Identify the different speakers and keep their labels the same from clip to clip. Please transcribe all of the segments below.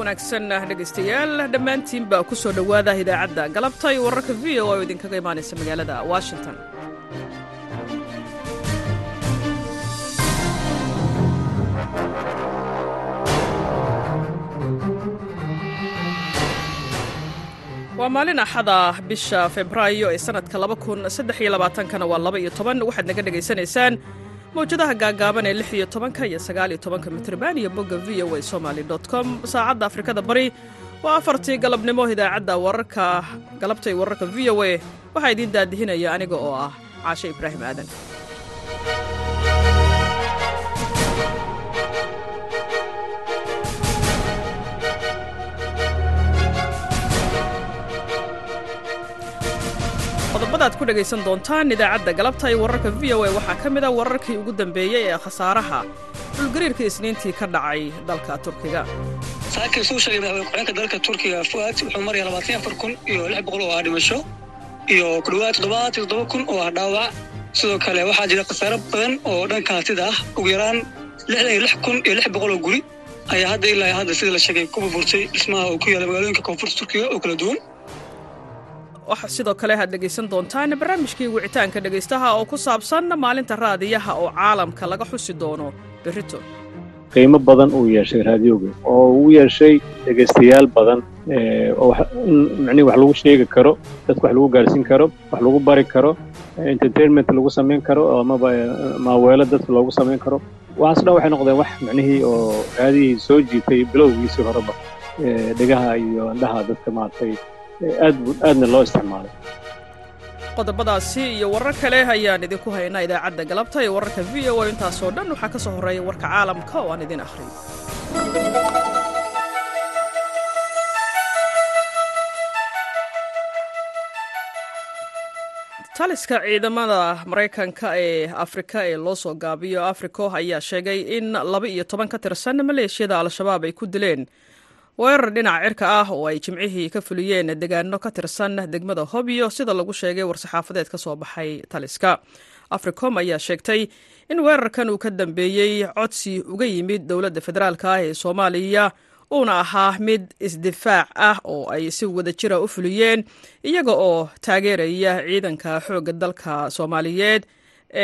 Speaker 1: wanaagsan dhegaystayaal dhammaantiinba ku soo dhowaada idaacadda galabta iyo wararka v o oo idinkaga imaanaysa magaalada washington. Waa maalin axada bisha febraayo ee sannadka kana waa waxaad naga dhegaysanaysaan mawjadaha gaagaaban ee lix iyo tobanka iyo sagaal iyo tobanka mitrban iyo bogga v o a somaly com saacadda afrikada bari waa afartii galabnimo idaacadda wararka galabtay wararka v o a. Waxaa idiin daadihinaya aniga oo ah caashe ibraahim aadan qodobadaad ku dhegaysan doontaan idaacadda galabta iyo wararka v o a. Waxaa ka mid a wararkii ugu dambeeyey ee khasaaraha. Dhulgariirka isniintii ka dhacay dalka turkiga.
Speaker 2: Saakii suu sheegay madaxweyne ku-xigeenka dalka turkiga fuaad wuxuu maraya labaatan afar kun iyo lix boqol oo ah dhimasho iyo ku dhowaad toddobaad iyo toddoba kun oo ah dhaawac. Sidoo kale waxaa jira khasaaro badan oo dhanka hantida ah. Ugu yaraan lixdan iyo lix kun iyo lix boqol oo guri ayaa hadda ilaa hadda sida la sheegay ku burburtay dhismaha oo ku yaalla magaalooyinka koonfurta turkiga oo kala duwan
Speaker 1: sidoo kale aad dhegaysan doontaan barnaamijkii wicitaanka dhegaystaha oo ku saabsan maalinta raadiyaha oo caalamka laga xusi doono berrito.
Speaker 3: Qiimo badan uu yeeshay raadioga oo uu yeeshay dhegaystayaal badan in micnihi wax lagu sheegi karo dadka wax lagu gaarsiin karo wax lagu bari karo entertainment lagu samayn karo amaba maaweelo dadka loogu samayn karo. Waxaas dhan waxay noqdeen wax micnihii oo raadihii soo jiitay bilowgiisii horeba dhegaha iyo indhaha dadka maaragtay aadna loo isticmaalay.
Speaker 1: Qodobadaasi iyo warar kale ayaan idinku haynaa idaacadda galabta iyo wararka v o intaasoo dhan waxaa ka soo horreeya warka caalamka oo aan idin akhriyo. Taliska ciidamada maraykanka ee afrika ee loo soo gaabiyo africo ayaa sheegay in laba iyo toban ka tirsan maleeshiyada al-shabaab ay ku dileen weerar dhinaca cirka ah oo ay jimcihii ka fuliyeen degaano ka tirsan degmada hobyo sida lagu sheegay war-saxaafadeed ka soo baxay taliska. Africom ayaa sheegtay in weerarkan uu ka dambeeyey codsi uga yimid dowladda federaalk ah ee soomaaliya uuna ahaa mid isdifaac ah oo ay si wadajira u fuliyeen iyaga oo taageeraya ciidanka xoogga dalka soomaaliyeed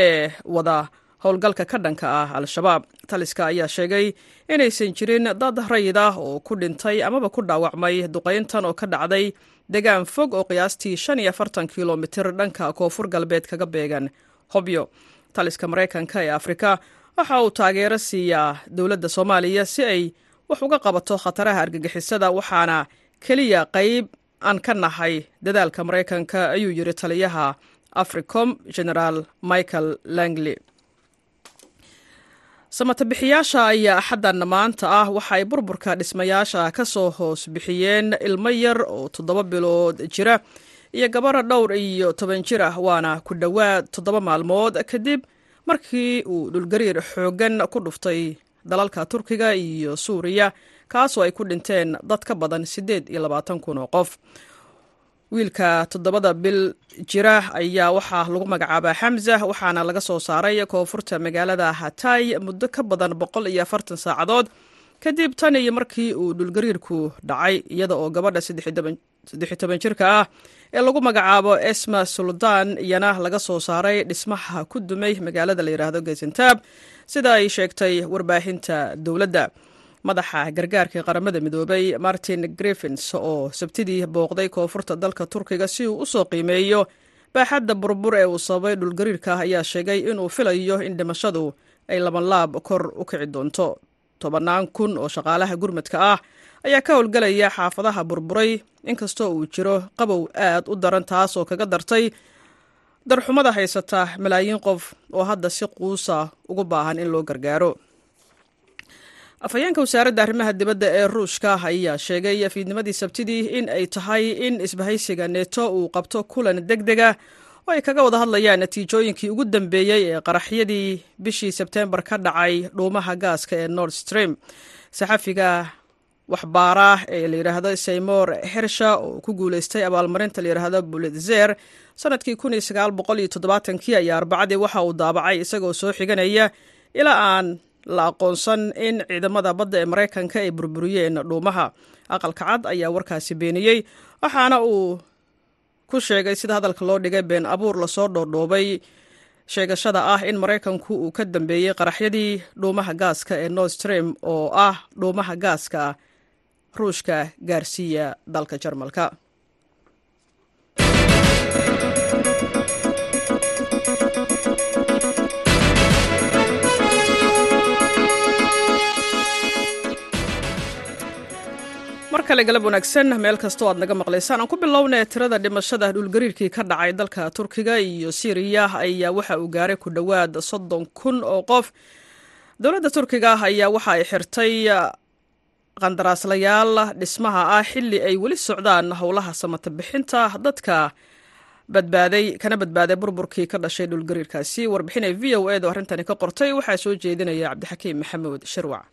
Speaker 1: ee wada howlgalka ka dhanka ah al-shabaab. Taliska ayaa sheegay inaysan jirin dad rayid ah oo ku dhintay amaba ku dhaawacmay duqayntan oo ka dhacday degaan fog oo qiyaastii shan iyo afartan kilomitir dhanka koonfur galbeed kaga beegan. Hobyo taliska maraykanka ee afrika waxa uu taageero siiyaa dowladda soomaaliya si ay wax uga qabato khataraha argagixisada waxaana keliya qayb aan ka nahay dadaalka maraykanka ayuu yiri taliyaha africom generaal michael langley samatabixiyaasha ayaa axaddan maanta ah waxa ay burburka dhismayaasha ka soo hoos bixiyeen ilmo yar oo toddoba bilood jira iyo gabara dhowr iyo toban jir ah waana ku dhowaad toddoba maalmood kadib markii uu dhulgariir xooggan ku dhuftay dalalka turkiga iyo suuriya kaasoo ay ku dhinteen dad ka badan siddeed iyo labaatan kun oo qof wiilka toddobada bil jira ayaa waxaa lagu magacaabaa xamza waxaana laga soo saaray koonfurta magaalada hatay muddo ka badan boqol iyo afartan saacadood. Kadib tan iyo markii uu dhulgariirku dhacay iyada oo gabadha saddex toban jirka ah ee lagu magacaabo esma suldaan iyana laga soo saaray dhismaha ku dumay magaalada la yidhaahdo gesentab sida ay sheegtay warbaahinta dowladda madaxa gargaarka qaramada midoobay martin griffins oo sabtidii booqday koonfurta dalka turkiga si uu u soo qiimeeyo. Baaxadda burbur ee uu sababay dhulgariirka ayaa sheegay inuu filayo in dhimashadu ay labanlaab kor u kici doonto. Tobannaan kun oo shaqaalaha gurmadka ah ayaa ka howlgelaya xaafadaha burburay. Inkastoo uu jiro qabow aad u daran taasoo kaga dartay darxumada haysata malaayiin qof oo hadda si quusa ugu baahan in loo gargaaro afhayeenka wasaaradda arrimaha dibadda ee ruushka ayaa sheegay fiidnimadii sabtidii in ay tahay in isbahaysiga neto uu qabto kulan deg dega oo ay kaga wada hadlayaan natiijooyinkii ugu dambeeyey ee qaraxyadii bishii sebteembar ka dhacay dhuumaha gaaska ee nord stream. Saxafiga waxbaara ee la yidhaahdo seymour hersha oo ku guuleystay abaalmarinta la yidhaahdo bulitzer sannadkii ayaa arbacadii waxa uu daabacay isagoo soo xiganaya ilaa aan la aqoonsan in ciidamada badda ee maraykanka ay burburiyeen dhuumaha. Aqalka cad ayaa warkaasi beeniyey waxaana uu ku sheegay sida hadalka loo dhigay been abuur la soo dhoodhoobay. Sheegashada ah in maraykanku uu ka dambeeyey qaraxyadii dhuumaha gaaska ee nord stream oo ah dhuumaha gaaska ruushka gaarsiiya dalka jarmalka kale galab wanaagsan meel kastoo aad naga maqlaysaan aan ku bilownay tirada dhimashada dhulgariirkii ka dhacay dalka turkiga iyo siiriya ayaa waxa uu gaaray ku dhowaad soddon kun oo qof. Dowladda turkiga ayaa waxa ay xirtay qandaraaslayaal dhismaha ah xilli ay weli socdaan howlaha samata bixinta dadka badbaaday kana badbaaday burburkii ka dhashay dhulgariirkaasi warbixinay v o edu arrintani ka qortay waxaa soo jeedinaya cabdixakiim maxamuud shirwac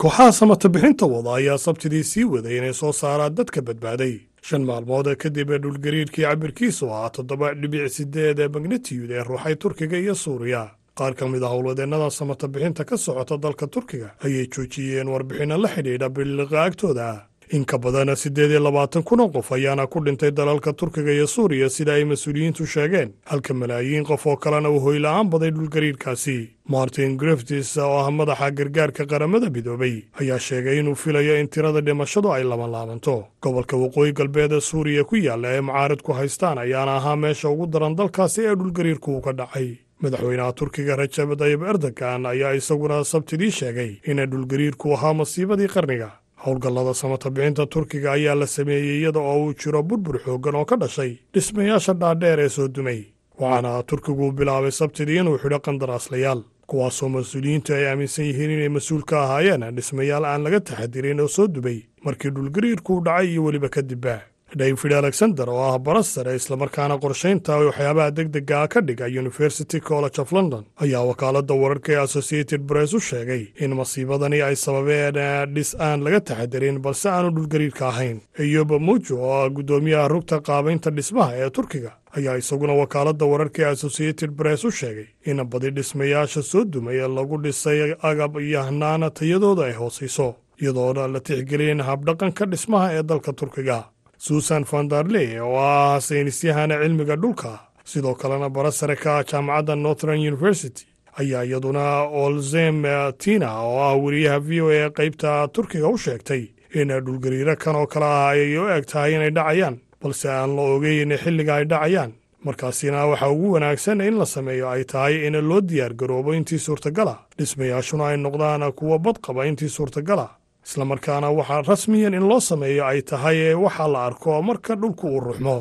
Speaker 4: kooxaha samata bixinta wada ayaa sabtidii sii waday inay soo saaraan dadka badbaaday. Shan maalmood kadib ee dhulgariirkii cabirkiisu ahaa toddoba dhibic sideed ee magnitiyud ee ruuxay turkiga iyo suuriya. Qaar ka mid a howlwadeennada samata bixinta ka socota dalka turkiga ayay joojiyeen warbixinno la xidhiidha biliqa agtooda in ka badan siddeed iyo labaatan kun oo qof ayaana ku dhintay dalalka turkiga iyo suuriya sida ay mas'uuliyiintu sheegeen. Halka malaayiin qof oo kalena uu hoyla'aan baday dhulgariirkaasi martin griftis oo ah madaxa gargaarka qaramada midoobay ayaa sheegay inuu filayo in tirada dhimashadu ay labanlaabanto gobolka waqooyi galbeed ee suuriya ku yaalla ee macaaridku haystaan ayaana ahaa meesha ugu daran dalkaasi ee dhulgariirku uu ka dhacay. Madaxweynaha turkiga rajab tayib erdogan ayaa isaguna sabtidii sheegay in dhulgariirku ahaa masiibadii qarniga howlgallada samata bixinta turkiga ayaa la sameeyey iyada oo uu jiro burbur xooggan oo ka dhashay dhismayaasha dhaadheer ee soo dumay waxaana turkigu bilaabay sabtidii inuu xidho qandaraaslayaal kuwaasoo mas'uuliyiintu ay aaminsan yihiin inay mas'uul ka ahaayeen dhismayaal aan laga taxadirin oo soo dumay markii dhulgariirkuu dhacay iyo weliba kadibba david alexander oo ah barasare islamarkaana qorshaynta waxyaabaha degdega ka dhiga university college of london ayaa wakaaladda wararka ee associated press u sheegay in masiibadani ay sababeen dhis aan laga taxadirin balse aanu dhulgariirka ahayn. Eyoba mujo oo ah guddoomiyaha rugta qaabaynta dhismaha ee turkiga ayaa isaguna wakaaladda wararka ee associated press u sheegay in badi dhismayaasha soo dumay ee lagu dhisay agab iyo hanaana tayadooda ay hoosayso iyadoona la tixgelin habdhaqanka dhismaha ee dalka turkiga susan vandarley oo ah saynisyahana cilmiga dhulka. Sidoo kalena barasare ka jaamacadda northern university ayaa iyaduna olzem tina oo ah weriyaha v o a qaybta turkiga u sheegtay in dhulgariiro kan oo kale ah ay u eg tahay inay dhacayaan balse aan la ogeyn xilliga ay dhacayaan. Markaasina waxa ugu wanaagsan in la sameeyo ay tahay in loo diyaar garoobo intii suurtagala. Dhismayaashuna ay noqdaan kuwa badqaba intii suurtagala islamarkaana waxaa rasmiyan in loo sameeyo ay tahay waxaa la arko marka dhulku uu ruxmo.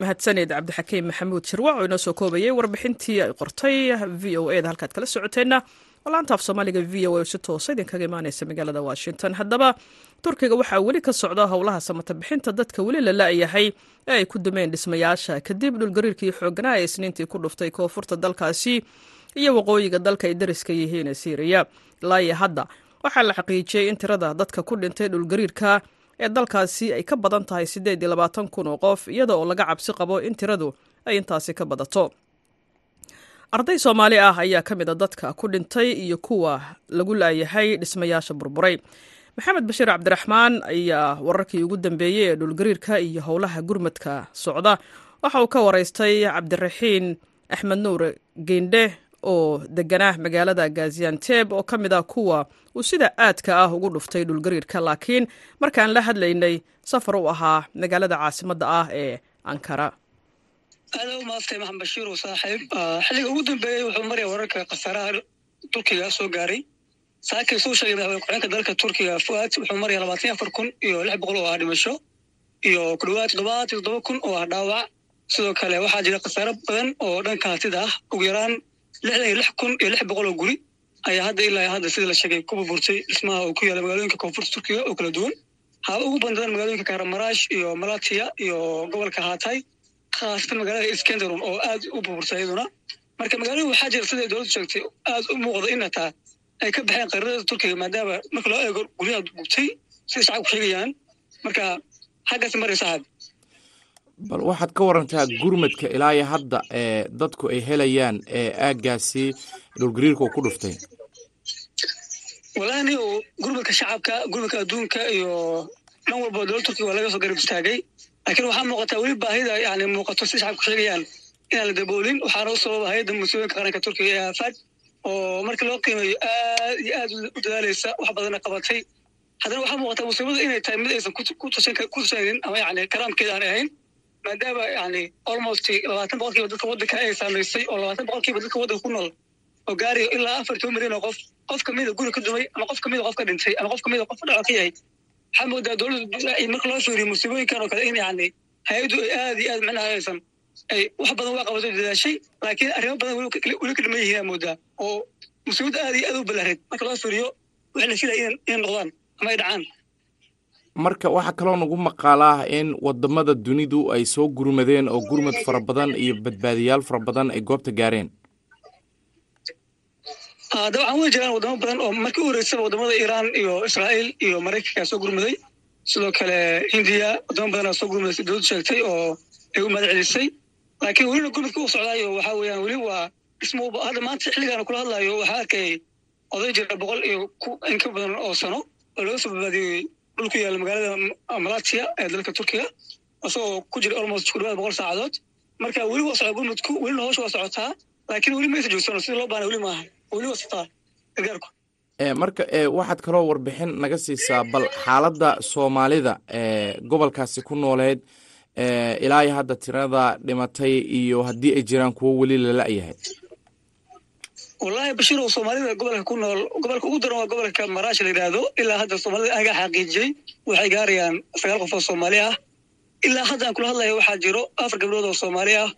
Speaker 1: Mahadsaned cabdixakiim maxamuud shirwac oo inoo soo koobayay warbixintii ay qortay v o eda halkaad kala socoteenna. Laanta af soomaaliga v o a si toosa idinkaga imaaneysa magaalada washington. Haddaba turkiga waxaa weli ka socda howlaha samata bixinta dadka weli la la-yahay ee ay ku dumeen dhismayaasha. Kadib dhulgariirkii xooganaa ee isniintii ku dhuftay koonfurta dalkaasi iyo waqooyiga dalka ay dariska yihiin ee siiriya ilaa iyo hadda waxaa la xaqiijiyey in tirada dadka ku dhintay dhulgariirka ee dalkaasi ay ka badan tahay siddeed iyo labaatan kun oo qof iyada oo laga cabsi qabo in tiradu ay intaasi ka badato. Arday soomaali ah ayaa ka mid a dadka ku dhintay iyo kuwa lagu laayahay dhismayaasha burburay. Maxamed bashiir cabdiraxmaan ayaa wararkii ugu dambeeyey ee dhulgariirka iyo howlaha gurmadka socda. Waxa uu ka waraystay cabdiraxiin axmed nuur geindhe oo deganaa magaalada gazianteb oo ka mid ah kuwa uu sida aadka ah ugu dhuftay dhulgariirka laakiin markaan la hadlaynay safar u ahaa magaalada caasimadda ah ee ankara.
Speaker 2: Aada u maastay maxamed bashiir saaxiib. Xilliga ugu dambeeyey wuxuu maraya wararka khasaaraha turkiga soo gaaray. Saakay soo sheegay madaxweyne dalka turkiga fuad. Wuxuu maraya labaatan afar kun iyo lix boqol oo ah dhimasho iyo ku dhowaad toddobaad iyo toddoba kun oo ah dhaawac. Sidoo kale waxaa jira khasaaro badan oo dhanka hatida ah. Ugu yaraan lixdan iyo lix kun iyo lix boqol oo guri ayaa hadda ilaa hadda sida la sheegay ku burburtay dhismaha uu ku yaalla magaalooyinka koonfurta turkiga oo kala duwan. Haba ugu bandadan magaalooyinka kahramaraash iyo malatiya iyo gobolka hatay khaasatan magaalada iskendarum oo aad u burburtay iyaduna. Marka magaalada waxaa jira siday dowladdu sheegtay aad u muuqda in hataa ay ka baxeen qariirada turkiga maadaama marka loo eego guryaha gubtay siday shacabku sheegayaan marka xaggaas maray saaxib
Speaker 5: bal waxaad ka warantaa gurmadka ilaa iyo hadda ee dadku ay helayaan ee aaggaasi dhulgariirka ku dhuftay.
Speaker 2: Walaani uu gurmadka shacabka gurmadka adduunka iyo dhan walba dowladda turkiga waa laga soo garab istaagay. Laakiin waxaa muuqataa weli baahida yani muuqato si shacabku sheegayaan inaan la daboolin. Waxaana u sababa hay'adda musiibooyinka qaranka turkiga ee aafaad oo markii loo qiimeeyo aad iyo aad u dadaalaysa wax badanna qabatay. Haddana waxaa muuqataa musiibada inay tahay mid aysan ku tusanin ama yani karaamkeeda aanay ahayn maadaama yani almost labaatan boqolkiiba dadka waddanka ay saamaysay oo labaatan boqolkiiba dadka waddanka ku nool oo gaarayo ilaa afar toban milyan oo qof qof kamida guri ka dumay ama qof kamida qof ka dhintay ama qof kamida qof dhaco ka yahay waxaa moodaa dowladda marka loo fiiriyo musiibooyinkan oo kale in yani hay'addu ay aad iyo aad macnaha aysan ay wax badan waa qabato dadaashay laakiin arrimo badan weli ka dhiman yihiin aa moodaa oo musiibadda aad iyo aad u ballaareed marka loo fiiriyo waxay la filaya inay noqdaan ama ay dhacaan
Speaker 5: marka waxaa kaloo nagu maqaalaa in waddamada dunidu ay soo gurmadeen oo gurmad fara badan iyo badbaadiyaal fara badan ay goobta gaareen.
Speaker 2: Dabcan way jiraan wadamo badan oo markii u horeysaba waddamada iiraan iyo israa'iil iyo maraykankaa soo gurmaday. Sidoo kale hindiya wadamo badanaa soo gurmaday si dowladdu sheegtay oo ay u mahad celisay. Laakiin welina gurmadka u socdaayo waxaa weeyaan weli waa dhismo hadda maanta xilligaan kula hadlaayo waxaa arkay oday jira boqol iyo in ka badan oo sano oo laga soo badbaadiyey dhul ku yaalla magaalada malatia ee dalka turkiga isagoo ku jira almost ku dhawaad boqol saacadood. Marka weli waa socdaa gurmadku welina howsha waa socotaa laakiin weli maysa joogsano sida loo baana weli maaha weli waa socotaa gargaarku.
Speaker 5: Marka waxaad kaloo warbixin naga siisaa bal xaaladda soomaalida ee gobolkaasi ku nooleed ilaa iyo hadda tirada dhimatay iyo haddii ay jiraan kuwo weli lala-yahay
Speaker 2: wallaahi bashiirow soomaalida gobolka ku nool gobolka ugu daran waa gobolka maraash la yidhaahdo ilaa hadda soomaalida anaga xaqiijiyey waxay gaarayaan sagaal qof oo soomaali ah. Ilaa hadda aan kula hadlayo waxaa jiro afar gabdhood oo soomaali ah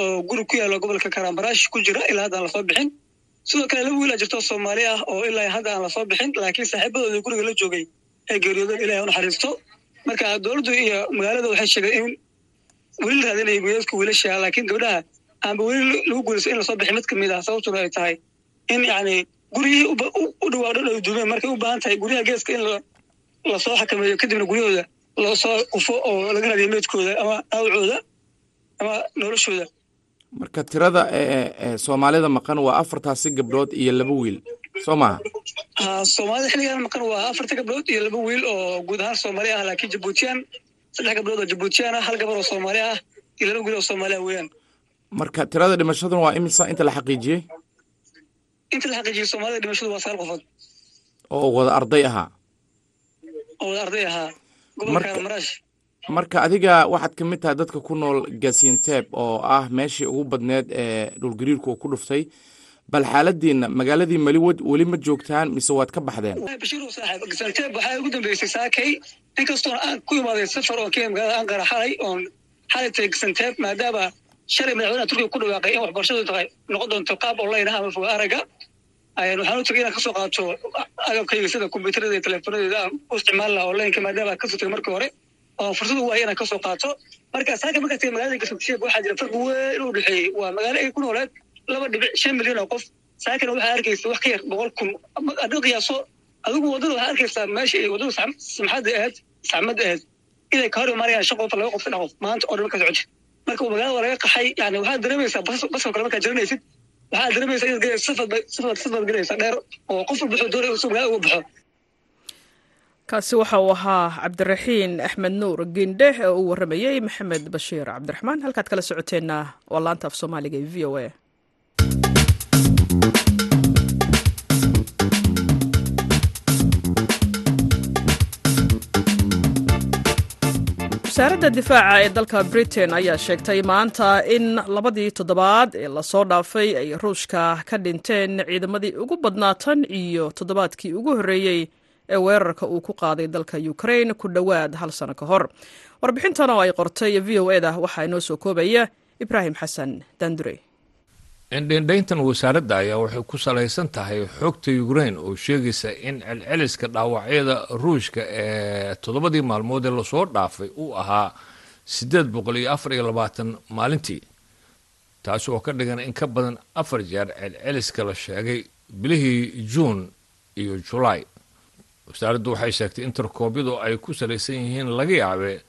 Speaker 2: oo guri ku yaalla gobolka karamaraash ku jira. Ilaa hadda aan la soo bixin. Sidoo kale laba wiilaa jirto soomaali ah oo ilaa hadda aan la soo bixin laakiin saaxiibadooda guriga la joogay ay geeriyoodeen ilahay u naxariisto marka dowladdu iyo magaalada waxay sheegeen in weli la raadinayo geedaedka wiilasha laakiin gabdhaha aanba weli lagu guulayso in la soo bixin. Mid ka mid ah sababtuna ay tahay in yani guryihii u dhawaadho ay duumeen markay u baahan tahay guryaha geeska in la soo xakameeyo kadibna guryahooda la soo qufo oo laga raadiyo meydkooda ama dhaawacooda ama noloshooda.
Speaker 5: Marka tirada soomaalida maqan waa afartaasi gabdhood iyo laba wiil. Soo maha
Speaker 2: ha soomaalida xilligan maqan waa afarta gabdhood iyo laba wiil oo guud ahaan soomaali ah laakiin jabuutiyaan saddex gabdhood oo jabuutiyaan ah hal gabar oo soomaali ah iyo laba wiil oo soomaali ah weeyaan.
Speaker 5: Marka tirada dhimashaduna waa imisa inta la xaqiijiyey
Speaker 2: inta la xaqiijiyey soomaalida dhimashadu waa sagaal qofood.
Speaker 5: Oo wada arday ahaa.
Speaker 2: Oo wada arday ahaa. Gobolka maraash.
Speaker 5: marka adiga waxaad ka mid tahay dadka ku nool gasinteeb oo ah meeshii ugu badneed ee dhulgariirku uu ku dhuftay. Bal xaaladiina magaaladii mali weli ma joogtaan mise waad ka baxdeen?
Speaker 2: Bashiirow saaxiib. Gasanteeb waxaa ugu dambeysay saakay. Inkastoon aan ku imaaday safar oo kenya magaalada ankara xalay oon xalay tagay gasanteeb maadaama shalay madaxweynaha turkiga ku dhawaaqay in waxbarashadu tahay noqon doonto qaab online ah ama foga araga waxaan u tagay inaan ka soo qaato agabkayga sida kombyuutarada teleefonadeeda aan u isticmaali laha onlineka maadaama ka soo tagay markii hore. Oo fursad u waaya inaan ka soo qaato. Marka saaka markaa tagay magaalada gasanteeb waxaa jira farqi weyn u dhexeeyey waa magaalo ay ku nooleed laba dhibic shan milyan oo qof. Saakana waxaa arkaysa wax ka yar boqol kun. Adin qiyaaso adigu waddada waxaa arkaysaa meesha ay waddada samxadda ahayd saxmadda ahayd. Inay ka hor imaanayaan shan qof laba qof qof. Maanta oo dhan ka socota marka magaalada laga qaxay yani waxaad dareemaysaa basoo kale markaad jaranaysid waxaad dareemaysaa inaad galaysa safad galaysa dheer oo qof walba wuxuu doonaya inuu magaalada uga baxo.
Speaker 1: Kaasi waxa uu ahaa cabdiraxiin axmed nuur gindhe oo uu warramayey maxamed bashiir cabdiraxmaan. Halkaad kala socoteenna waa laanta af soomaaliga ee v o a wasaaradda difaaca ee dalka britain ayaa sheegtay maanta in labadii toddobaad ee la soo dhaafay ay ruushka ka dhinteen ciidamadii ugu badnaatan iyo toddobaadkii ugu horreeyey ee weerarka uu ku qaaday dalka ukrain ku dhowaad hal sano ka hor. Warbixintan oo ay qortay v o eda waxaa inoo soo koobaya ibraahim xasan dandure
Speaker 6: indhendhayntan wasaaradda ayaa waxay ku salaysan tahay xogta ukrain oo sheegaysa in celceliska dhaawacyada ruushka ee toddobadii maalmood ee la soo dhaafay uu ahaa siddeed boqol iyo afar iyo labaatan maalintii. Taasi oo ka dhigan in ka badan afar jeer celceliska la sheegay bilihii juun iyo julaay. Wasaaraddu waxay sheegtay in tarkoobyadu ay ku salaysan yihiin laga yaabe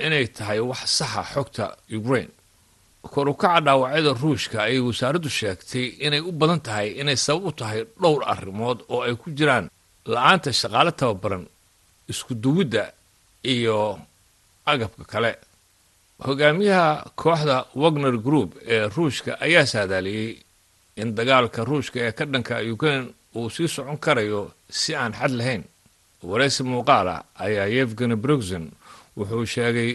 Speaker 6: inay tahay wax saxa xogta ukrain kor u kaca dhaawacyada ruushka ayay wasaaraddu sheegtay inay u badan tahay inay sabab u tahay dhowr arrimood oo ay ku jiraan la'aanta shaqaale tababaran isku duwidda iyo agabka kale. Hogaamiyaha kooxda wagner group ee ruushka ayaa saadaaliyey in dagaalka ruushka ee ka dhanka ukraine uu sii socon karayo si aan xad lahayn. Waraysi muuqaala ayaa yevgeni brugzin wuxuu sheegay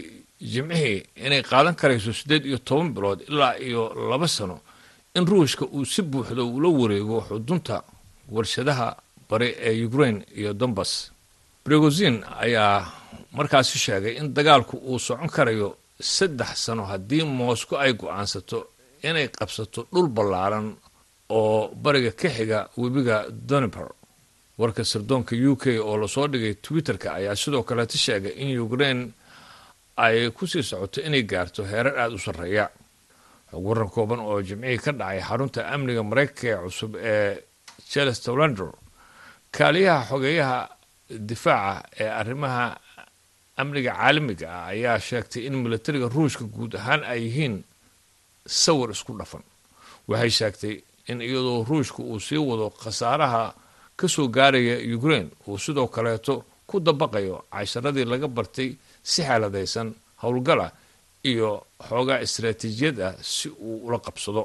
Speaker 6: jimcihii inay qaadan karayso siddeed iyo toban bilood ilaa iyo laba sano in ruushka uu si buuxda ula wareego xudunta warshadaha bari ee ukraine iyo dombas brigozin ayaa markaasi sheegay in dagaalku uu socon karayo saddex sano haddii moscow ay go'aansato inay qabsato dhul ballaaran oo bariga ka xiga webiga doniper warka sirdoonka u k oo la soo dhigay twitter-ka ayaa sidoo kaleeta sheegay in ukraine ay ku sii socoto inay gaarto heerar aada u sarreeya. Waran kooban oo jimcihii ka dhacay xarunta amniga maraykanka ee cusub ee chelestolander kaaliyaha xogeeyaha difaaca ee arrimaha amniga caalamiga ah ayaa sheegtay in milatariga ruushka guud ahaan ay yihiin sawir isku dhafan. Waxay sheegtay in iyadoo ruushka uu sii wado khasaaraha ka soo gaaraya ukraine uu sidoo kaleeto ku dabaqayo casharadii laga bartay si xaaladaysan howlgala iyo xoogaa istaraatiijiyad ah si uu ula qabsado.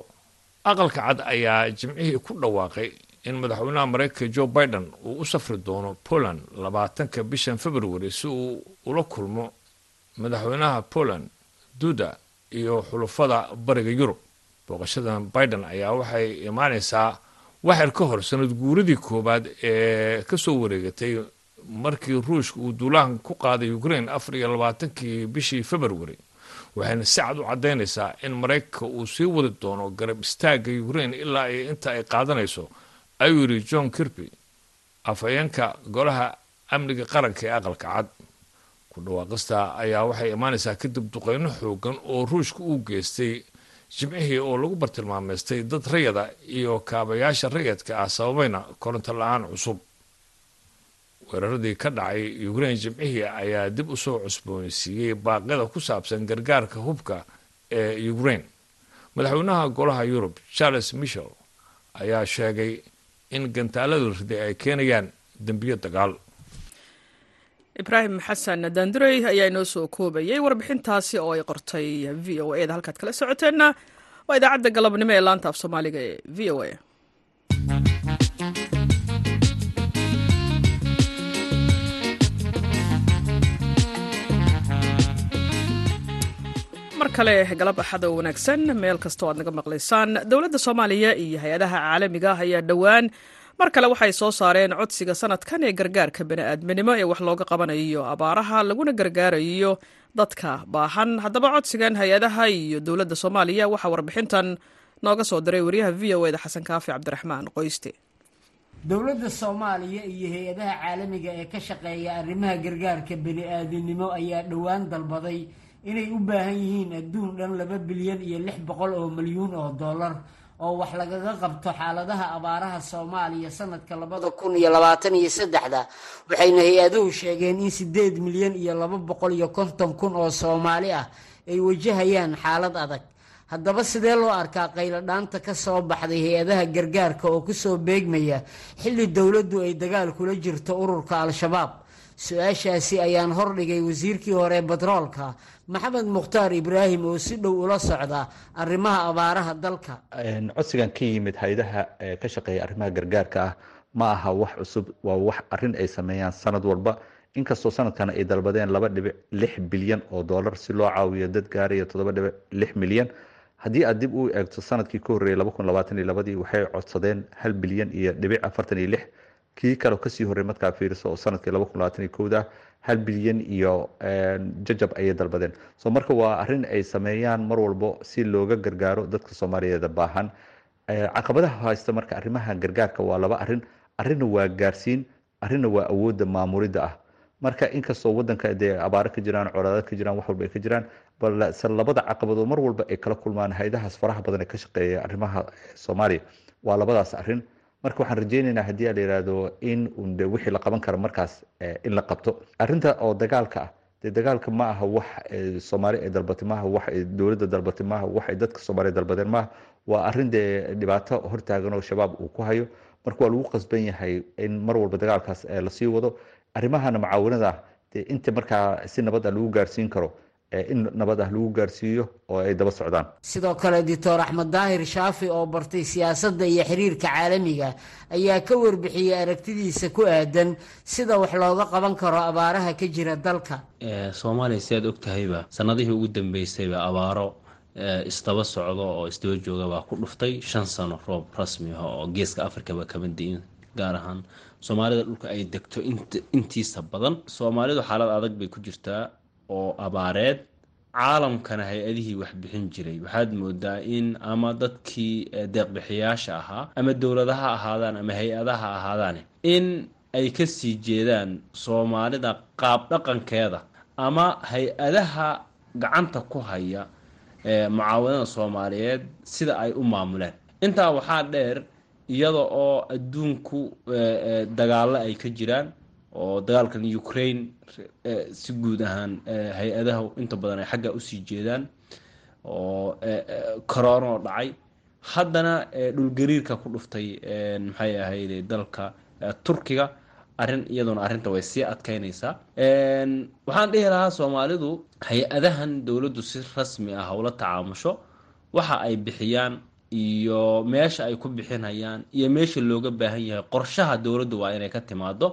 Speaker 6: Aqalka cad ayaa jimcihii ku dhawaaqay in madaxweynaha maraykanka joe biden uu u safri doono poland labaatanka bishan february si uu ula kulmo madaxweynaha poland duda iyo xulufada bariga yurub. Booqashadan biden ayaa waxay imaanaysaa waxyar ka hor sanad guuradii koowaad ee ka soo wareegatay markii ruushka uu duulahan ku qaaday ukraine afar iyo labaatankii bishii february waxayna si cad u caddaynaysaa in maraykanka uu sii wadi doono garab istaagga ukraine ilaa iyo inta ay qaadanayso ayuu yidhi john kirby afhayeenka golaha amniga qaranka ee aqalka cad. Ku dhawaaqista ayaa waxay imaanaysaa kadib duqeyno xoogan oo ruushka uu geystay jimcihii oo lagu bartilmaameystay dad rayada iyo kaabayaasha rayadka ah sababayna koronto la'aan cusub weeraradii ka dhacay ukraine jimcihii ayaa dib u soo cusboonaysiiyey baaqyada ku saabsan gargaarka hubka ee ukraine. Madaxweynaha golaha yurub charles michel ayaa sheegay in gantaalada riday ay keenayaan dembiyo dagaal.
Speaker 1: Ibraahim xasan daandurey ayaa inoo soo koobayay warbixintaasi oo ay qortay v o e da halkaad kala socoteenna waa idaacadda galabnimo ee laanta af soomaaliga ee v o a mar kale galab axada wanaagsan meel kastoo aad naga maqlaysaan dowladda soomaaliya iyo hay'adaha caalamiga ah ayaa dhowaan. Mar kale waxay soo saareen codsiga sanadkan ee gargaarka bani'aadminimo ee wax looga qabanayo abaaraha laguna gargaarayo dadka baahan. Haddaba codsigan hay'adaha iyo dowladda soomaaliya waxaa warbixintan nooga soo diray wariyaha v o eda xasan kaafi cabdiraxmaan qoyste.
Speaker 7: Dowladda soomaaliya iyo hay'adaha caalamiga ee ka shaqeeya arrimaha gargaarka bani-aadinimo ayaa dhowaan dalbaday inay u baahan yihiin adduun dhan laba bilyan iyo lix boqol oo milyuun oo dollar oo wax lagaga qabto xaaladaha abaaraha soomaaliya sanadka labada kun iyo labaatan iyo saddexda waxayna hay'aduhu sheegeen in sideed milyan iyo laba boqol iyo konton kun oo soomaali ah ay wajahayaan xaalad adag. Haddaba sidee loo arkaa qayladhaanta ka soo baxday hay'adaha gargaarka oo ku soo beegmaya xilli dowladdu ay dagaal kula jirto ururka al-shabaab? Su'aashaasi ayaan hordhigay wasiirkii hore batroolka maxamed mukhtaar ibraahim oo si dhow ula socda arrimaha abaaraha dalka.
Speaker 8: Codsigan ka yimid hay'adaha ka shaqeeya arrimaha gargaarka ah ma aha wax cusub waa wax arrin ay sameeyaan sanad walba. Inkastoo sanadkan ay dalbadeen laba dhibic lix bilyan oo dollar si loo caawiyo dad gaaraya toddoba dhibic lix milyan. Haddii aad dib u eegto sannadkii ka horreeyay laba kun labaatan iyo labadii waxay codsadeen hal bilyan iyo dhibic afartan iyo lix. Kii kaleo ka sii horrey markaa fiiriso oo sannadkii laba kun labaatan iyo kowda hal bilyan iyo jajab ayay dalbadeen. So marka waa arrin ay sameeyaan mar walbo si looga gargaaro dadka soomaaliyeeda baahan. Caqabadaha haysta marka arrimaha gargaarka waa laba arrin arina waa gaarsiin arina waa awoodda maamulidda ah. Marka inkastoo wadanka dee abaaro ka jiraan colaado ka jiraan wax walba ay ka jiraan balse labada caqabadoo mar walba ay kala kulmaan hay'adahaas faraha badan ee ka shaqeeya arrimaha soomaaliya. Waa labadaas arrin marka waxaan rajeyneynaa haddii a la yihahdo in unde wixii la qaban karo markaas in la qabto. Arrinta oo dagaalka ah dee dagaalka ma aha wax soomaali ay dalbatay maaha wax dowladda dalbatay maaha wax ay dadka soomaaliya dalbadeen maaha waa arrin dee dhibaato hortaagan oo shabaab uu ku hayo. Marka waa lagu qasban yahay in mar walba dagaalkaas la sii wado. Arrimahana mucaawanada dee inta markaa si nabad ah lagu gaarsiin karo in nabad ah lagu gaarsiiyo oo ay daba socdaan.
Speaker 7: Sidoo kale doctor axmed daahir shaafi oo bartay siyaasadda iyo xiriirka caalamiga ayaa ka warbixiyey aragtidiisa ku aadan sida wax looga qaban karo abaaraha ka jira dalka.
Speaker 9: Soomaaliya si aad og tahayba sanadihii ugu dambeysayba abaaro isdaba socdo oo isdaba jooga baa ku dhuftay shan sano roob rasmi ah oo geeska afrikaba kama diin gaar ahaan soomaalida dhulka ay degto intiisa badan. Soomaalidu xaalad adag bay ku jirtaa oo abaareed caalamkana hay'adihii wax bixin jiray. Waxaad moodaa in ama dadkii deeqbixiyaasha ahaa ama dowladaha ahaadaan ama hay'adaha ahaadaan in ay ka sii jeedaan soomaalida qaab dhaqankeeda ama hay'adaha gacanta ku haya mucaawadada soomaaliyeed sida ay u maamuleen intaa waxaa dheer iyada oo adduunku dagaalo ay ka jiraan oo dagaalkan ukraine si guud ahaan hay'adaha inta badan ay xagga u sii jeedaan oo corona oo dhacay. Haddana dhulgariirka ku dhuftay maxay ahayd dalka turkiga arrin iyaduna arrinta way sii adkeynaysaa waxaan dhihi lahaa soomaalidu hay'adahan dowladdu si rasmi ah ula tacaamusho waxa ay bixiyaan iyo meesha ay ku bixinayaan iyo meesha looga baahan yahay qorshaha dowladdu waa inay ka timaado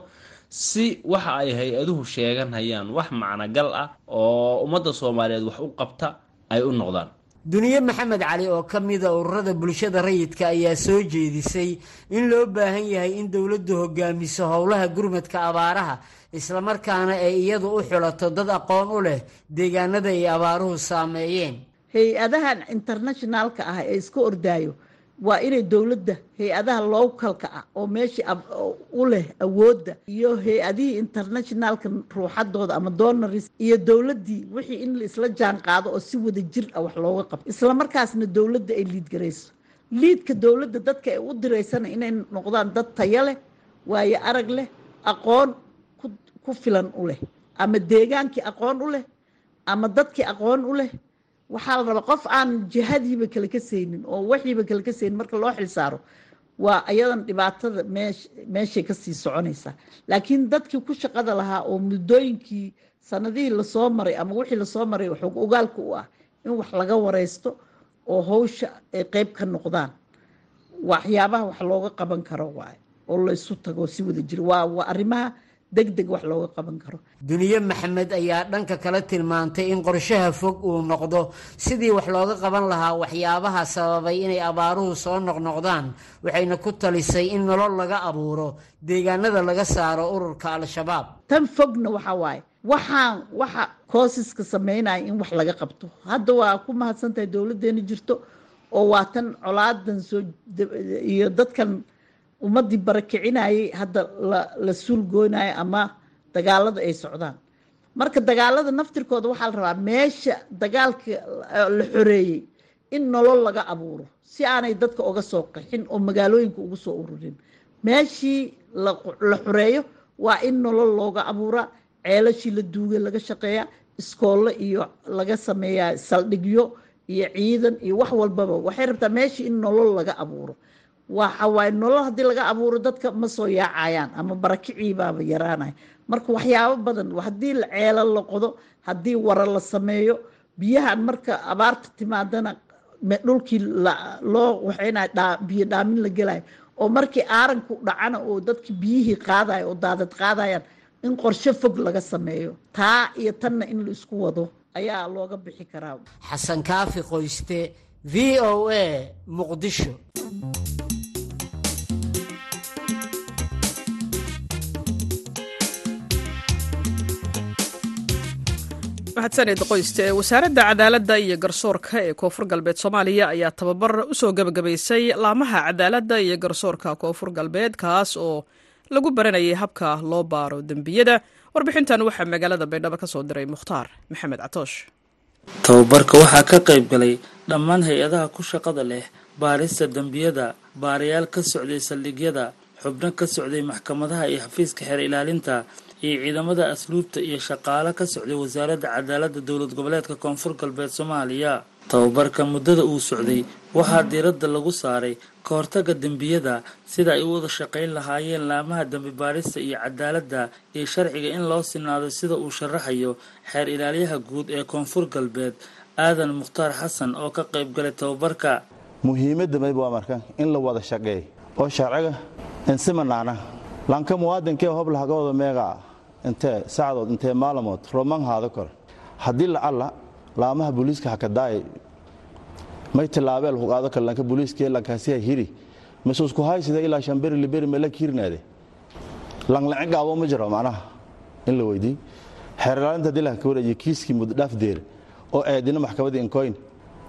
Speaker 9: si waxa ay hay'aduhu sheeganayaan wax macnogal ah oo ummadda soomaaliyeed wax u qabta ay u noqdaan.
Speaker 7: Duniye maxamed cali oo ka mida ururada bulshada rayidka ayaa soo jeedisay in loo baahan yahay in dowladdu hogaamiso howlaha gurmadka abaaraha islamarkaana ay iyadu u xulato dad aqoon u leh deegaanada ay abaaruhu saameeyeen.
Speaker 10: Hay'adahan internationaalka ah ee iska ordaayo waa inay dowladda hay'adaha lowkalka ah oo meeshii u leh awoodda iyo hay'adihii internationaalka ruuxadooda ama donaris iyo dowladdii wixii in laisla jaan qaado oo si wada jir ah wax looga qabto. Islamarkaasna dowladda ay liidgarayso liidka dowladda dadka ay u diraysana inay noqdaan dad tayo leh waayo arag leh aqoon ku filan u leh ama deegaankii aqoon u leh ama dadkii aqoon u leh waxaa la rabaa qof aan jihadiiba kale ka saynin oo waxiiba kale ka saynin marka loo xilsaaro waa ayadan dhibaatada meesh meeshay ka sii soconaysaa. Laakiin dadkii ku shaqada lahaa oo muddooyinkii sanadihii la soo maray ama wixii la soo maray ogaalka u ah in wax laga wareysto oo hawsha ay qeyb ka noqdaan. Waxyaabaha wax looga qaban karo waaye oo laysu tago si wada jiro waa waa arrimaha degdeg wax looga qaban karo.
Speaker 7: Duniye maxamed ayaa dhanka kale tilmaantay in qorshaha fog uu noqdo. Sidii wax looga qaban lahaa waxyaabaha sababay inay abaaruhu soo noqnoqdaan waxayna ku talisay in nolol laga abuuro deegaanada laga saaro ururka al-shabaab.
Speaker 10: Tan fogna waxa waaye. Waxaan waxa koosiska sameynaya in wax laga qabto. Hadda waa ku mahadsantahay dowladdeena jirto oo waa tan colaadan soo iyo dadkan ummadii barakicinayay hadda la suulgoonayo ama dagaalada ay socdaan. Marka dagaalada naftirkooda waxaa la rabaa meesha dagaalka la xoreeyey in nolol laga abuuro si aanay dadka uga soo qaxin oo magaalooyinka ugu soo ururin. Meeshii la xoreeyo waa in nolol looga abuuraa ceelashii la duugay laga shaqeeyaa iskoollo iyo laga sameeyaa saldhigyo iyo ciidan iyo wax walbaba. Waxay rabtaa meeshii in nolol laga abuuro waxa waaye nolol haddii laga abuuro dadka ma soo yaacayaan ama barakiciibaaba yaraanaya marka waxyaabo badan haddii ceelo la qodo haddii wara la sameeyo biyahan marka abaarta timaadana dhulkii loo waxaynaya biyo dhaamin la gelayo. Oo markii aaranku dhacana oo dadki biyihii qaadayo oo daadad qaadayaan in qorshe fog laga sameeyo. Taa iyo tanna in la isku wado ayaa looga bixi karaa.
Speaker 7: Xasan kaafi qoyste v o a muqdisho
Speaker 1: mahadsaned qoyste wasaaradda cadaaladda iyo garsoorka ee koonfur galbeed soomaaliya ayaa tababar u soo gebagabaysay laamaha cadaaladda iyo garsoorka koonfur galbeed kaas oo lagu baranayay habka loo baaro dembiyada. Warbixintan waxaa magaalada baydhabo ka soo diray mukhtaar maxamed catoosh
Speaker 11: tababarka waxaa ka qayb galay dhammaan hay'adaha ku shaqada leh baarista dembiyada baarayaal ka socday saldhigyada xubno ka socday maxkamadaha iyo xafiiska xeer ilaalinta iyo ciidamada asluubta iyo shaqaale ka socday wasaaradda cadaaladda dowlad goboleedka koonfur galbeed soomaaliya. Tababarka muddada uu socday waxaa diiradda lagu saaray ka hortagga dembiyada sida ay u wada shaqayn lahaayeen laamaha dembi baarista iyo cadaaladda iyo sharciga in loo sinaado sida uu sharaxayo xeer ilaaliyaha guud ee koonfur galbeed aadan mukhtaar xasan oo ka qayb galay tababarka.
Speaker 12: Muhiimadda mayb marka in la wada shaqeey oo sharciga insimanaana lanka muwaadinkee hobla haga wada meegaa intee sacdood intee maalamood roman haada kore haddii lacalla laamaha booliiska hakadaay may tilaabeel huqaado kale lanka booliiskee lankaasiha hiri. Masuusku haysida ilaa shamberi liberi mela kiirnaade langlaci gaabo ma jiro macnaha. In la weydii xeerlaalinta haddii laka wareejiye kiiskii muddodhaaf deere oo eedina maxkamadii inkoyn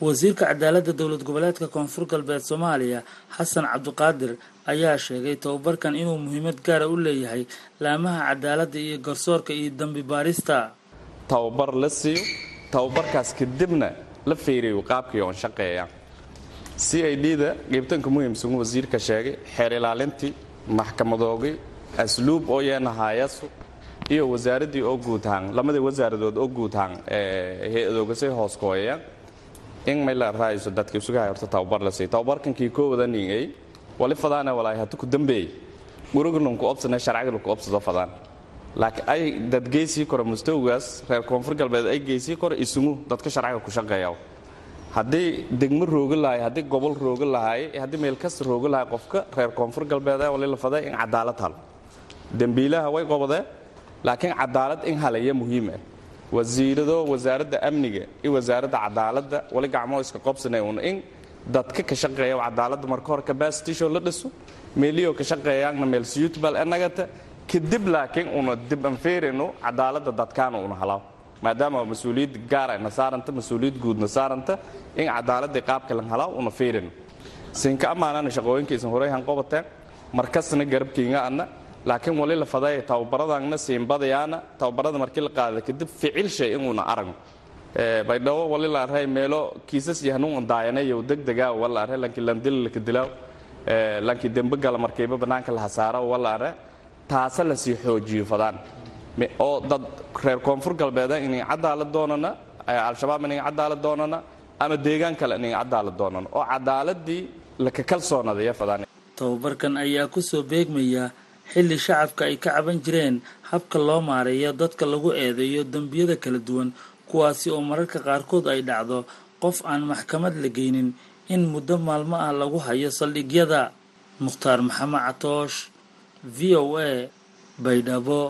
Speaker 11: wasiirka cadaaladda dowlad goboleedka koonfur galbeed soomaaliya xasan cabdiqaadir ayaa sheegay tababarkan inuu muhiimad gaara u leeyahay laamaha cadaaladda iyo garsoorka iyo dembi baarista.
Speaker 13: Tababar la siiyo tababarkaas kadibna la feeriyo qaabkii oon shaqeeya. C i d da geebtanka muhiimsan wasiirka sheegay xeer ilaalintii maxkamadoogii asluub oo yeenahaayasu iyo wasaaraddii oo guudhaan lamadii wasaaradood oo guudhaan hay'adoogasay hoos kooyayaan in may la raayso dadka isugahay horta tababar la siiyo tababarkankii koowada ningay wali fadaana walaay hatu ku dambeey guriganunku obsana sharciganunku obsado fadaan laakiin ay dad geysii kore mustawgaas reer koonfur galbeed ay geysii kore isugu dadka sharciga ku shaqeeya haddii degmo rooga lahay haddii gobol rooga lahay haddii meel kasta rooga lahay qofka reer koonfur galbeed wali la faday in cadaalad halo dembiilaha way qobdeen laakiin cadaalad in halaya muhiim ah wasiirado wasaaradda amniga iyo wasaaradda cadaaladda wali gacmoo iska qobsanay un in dadka ka shaqeeya cadaaladda marka hore capacitysho la dhiso meeliyoo ka shaqeeyaanna meel suitable enagata kadib laakiin una dib anfeerino cadaaladda dadkaana una halaaw maadaama mas'uuliyad gaara na saaranta mas'uuliyad guudna saaranta in cadaaladda qaabka lan halaaw una feerino siinka ammaanana shaqooyinkiisan horeyhan qobateen markasna garabkiinga adna laakiin wali la faday tababaradana siinbadayaana tababarada markii la qaada kadib ficil shay inuuna aragno baydhabo wali la array meelo kiisas yahanuun daayanayo degdega wala array lanki landil la kadilaaw lanki dembe gala markiiba banaanka la hasaaro wala array taasa la sii xoojiyo fadaan. Oo dad reer koonfur galbeeda inay cadaalad doonana al-shabaab inay cadaalad doonana ama deegaan kale inay cadaalad doonana oo cadaaladii laka kalsoonadaya fadaan.
Speaker 11: Tababarkan ayaa ku soo beegmaya xilli shacabka ay ka caban jireen habka loo maareeyo dadka lagu eedeeyo dembiyada kala duwan kuwaasi oo mararka qaarkood ay dhacdo qof aan maxkamad la geynin in muddo maalmo ah lagu hayo saldhigyada. Mukhtaar maxamed catoosh v o a baydhabo.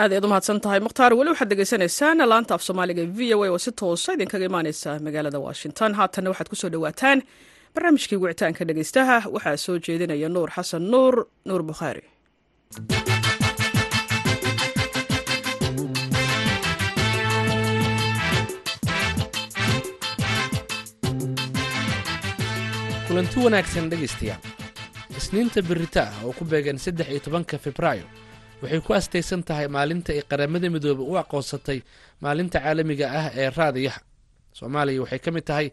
Speaker 1: Aad ayaad u mahadsan tahay mukhtaar weli waxaad degeysanaysaan laanta af soomaaliga v o a oo si toosa idinkaga imaaneysa magaalada washington. Haatanna waxaad ku soo dhawaataan barnaamijkii wicitaanka dhegeystaha waxaa soo jeedinaya nuur xasan nuur nuur bukhaari.
Speaker 14: Kulanti wanaagsan dhegaystayaal isniinta berita ah oo ku beegan saddex iyo tobanka febraayo waxay ku astaysan tahay maalinta ay qaramada midoobe u aqoonsatay maalinta caalamiga ah ee raadiyaha. Soomaaliya waxay ka mid tahay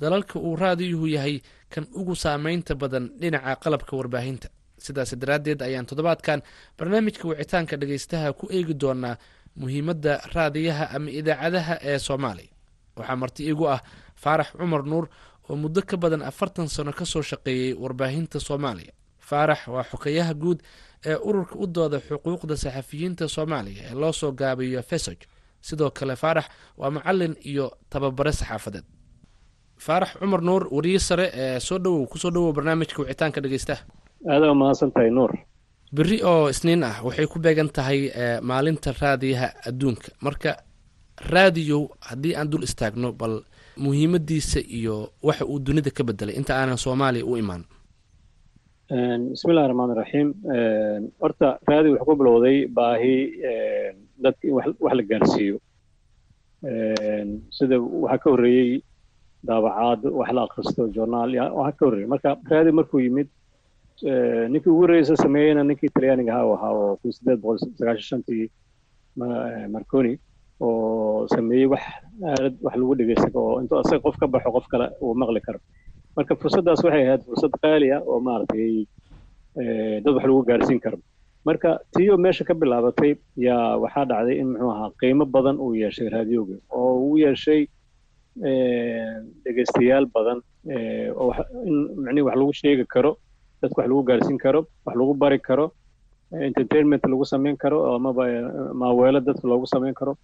Speaker 14: dalalka uu raadiyuhu yahay kan ugu saameynta badan dhinaca qalabka warbaahinta. Sidaas daraaddeed ayaan toddobaadkan barnaamijka wicitaanka dhegaystaha ku eegi doonaa muhiimadda raadiyaha ama idaacadaha ee soomaaliya waxaa marti iigu ah faarax cumar nuur oo muddo ka badan afartan sano ka soo shaqeeyey warbaahinta soomaaliya. Faarax waa xokayaha guud ee ururka u dooda xuquuqda saxafiyiinta soomaaliya ee loo soo gaabiyo fesog sidoo kale faarax waa macalin iyo tababare saxaafadeed faarax cumar nuur wariye sare ee soo dhowow ku soo dhowow barnaamijka wicitaanka dhegeystaha
Speaker 3: aada mahadsan tahay nuur
Speaker 14: beri oo isniin ah waxay ku beegan tahay maalinta raadiyaha adduunka. Marka raadiyow haddii aan dul istaagno bal muhiimadiisa iyo waxa uu dunida ka bedelay inta aanan soomaaliya u imaan.
Speaker 3: Bismillahi raxmaan iraxiim horta raadi wuxuu ku bilowday baahi dadka in wax la gaarsiiyo. Sida waxaa ka horreeyey daabacaad wax la akhristo journaal ka horreeyey marka raadi markuu yimid ninkii ugu horreysa sameeyeyna ninkii talyaaniga ahaa ahaa oo kun sideed boqol sagaashan shantii marconi oo sameeyey wax aalad wax lagu dhegeysta oo intuu asaga qof ka baxo qof kale uu maqli karo. Marka fursaddaas waxay ahayd fursad qaali oo maaragtay dad wax lagu gaarsiin karo. Marka tiyo meesha ka bilaabatay yaa waxaa dhacday in muxuu ahaa qiimo badan uu yeeshay raadioga oo uu yeeshay dhegeystayaal badan oo in macnihi wax lagu sheegi karo dadka wax lagu gaarsiin karo wax lagu bari karo entertainment lagu samayn karo amaba maaweelo dadka loogu samayn karo.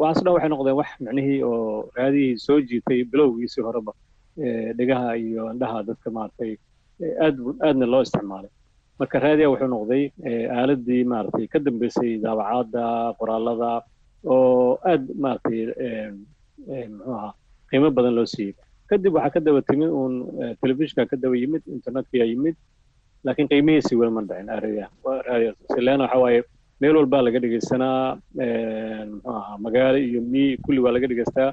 Speaker 3: Waxaas dhan waxay noqdeen wax macnihii oo raadihii soo jiitay bilowgiisii horeba dhegaha iyo indhaha dadka maaragtay aad aadna loo isticmaalay. Marka raadiya wuxuu noqday aaladii maaragtay ka dambeysay daabacaadda qoraalada oo aad maaragtay muxuu ahaa qiimo badan loo siiyey kadib waxaa ka daba timid uun telefishinka ka daba yimid internetkiyaa yimid laakiin qiimihiisii weli ma dhicin sileena waxa meel walbaa laga dhegeysanaa muxuu ahaa magaalo iyo mi kulli waa laga dhegeystaa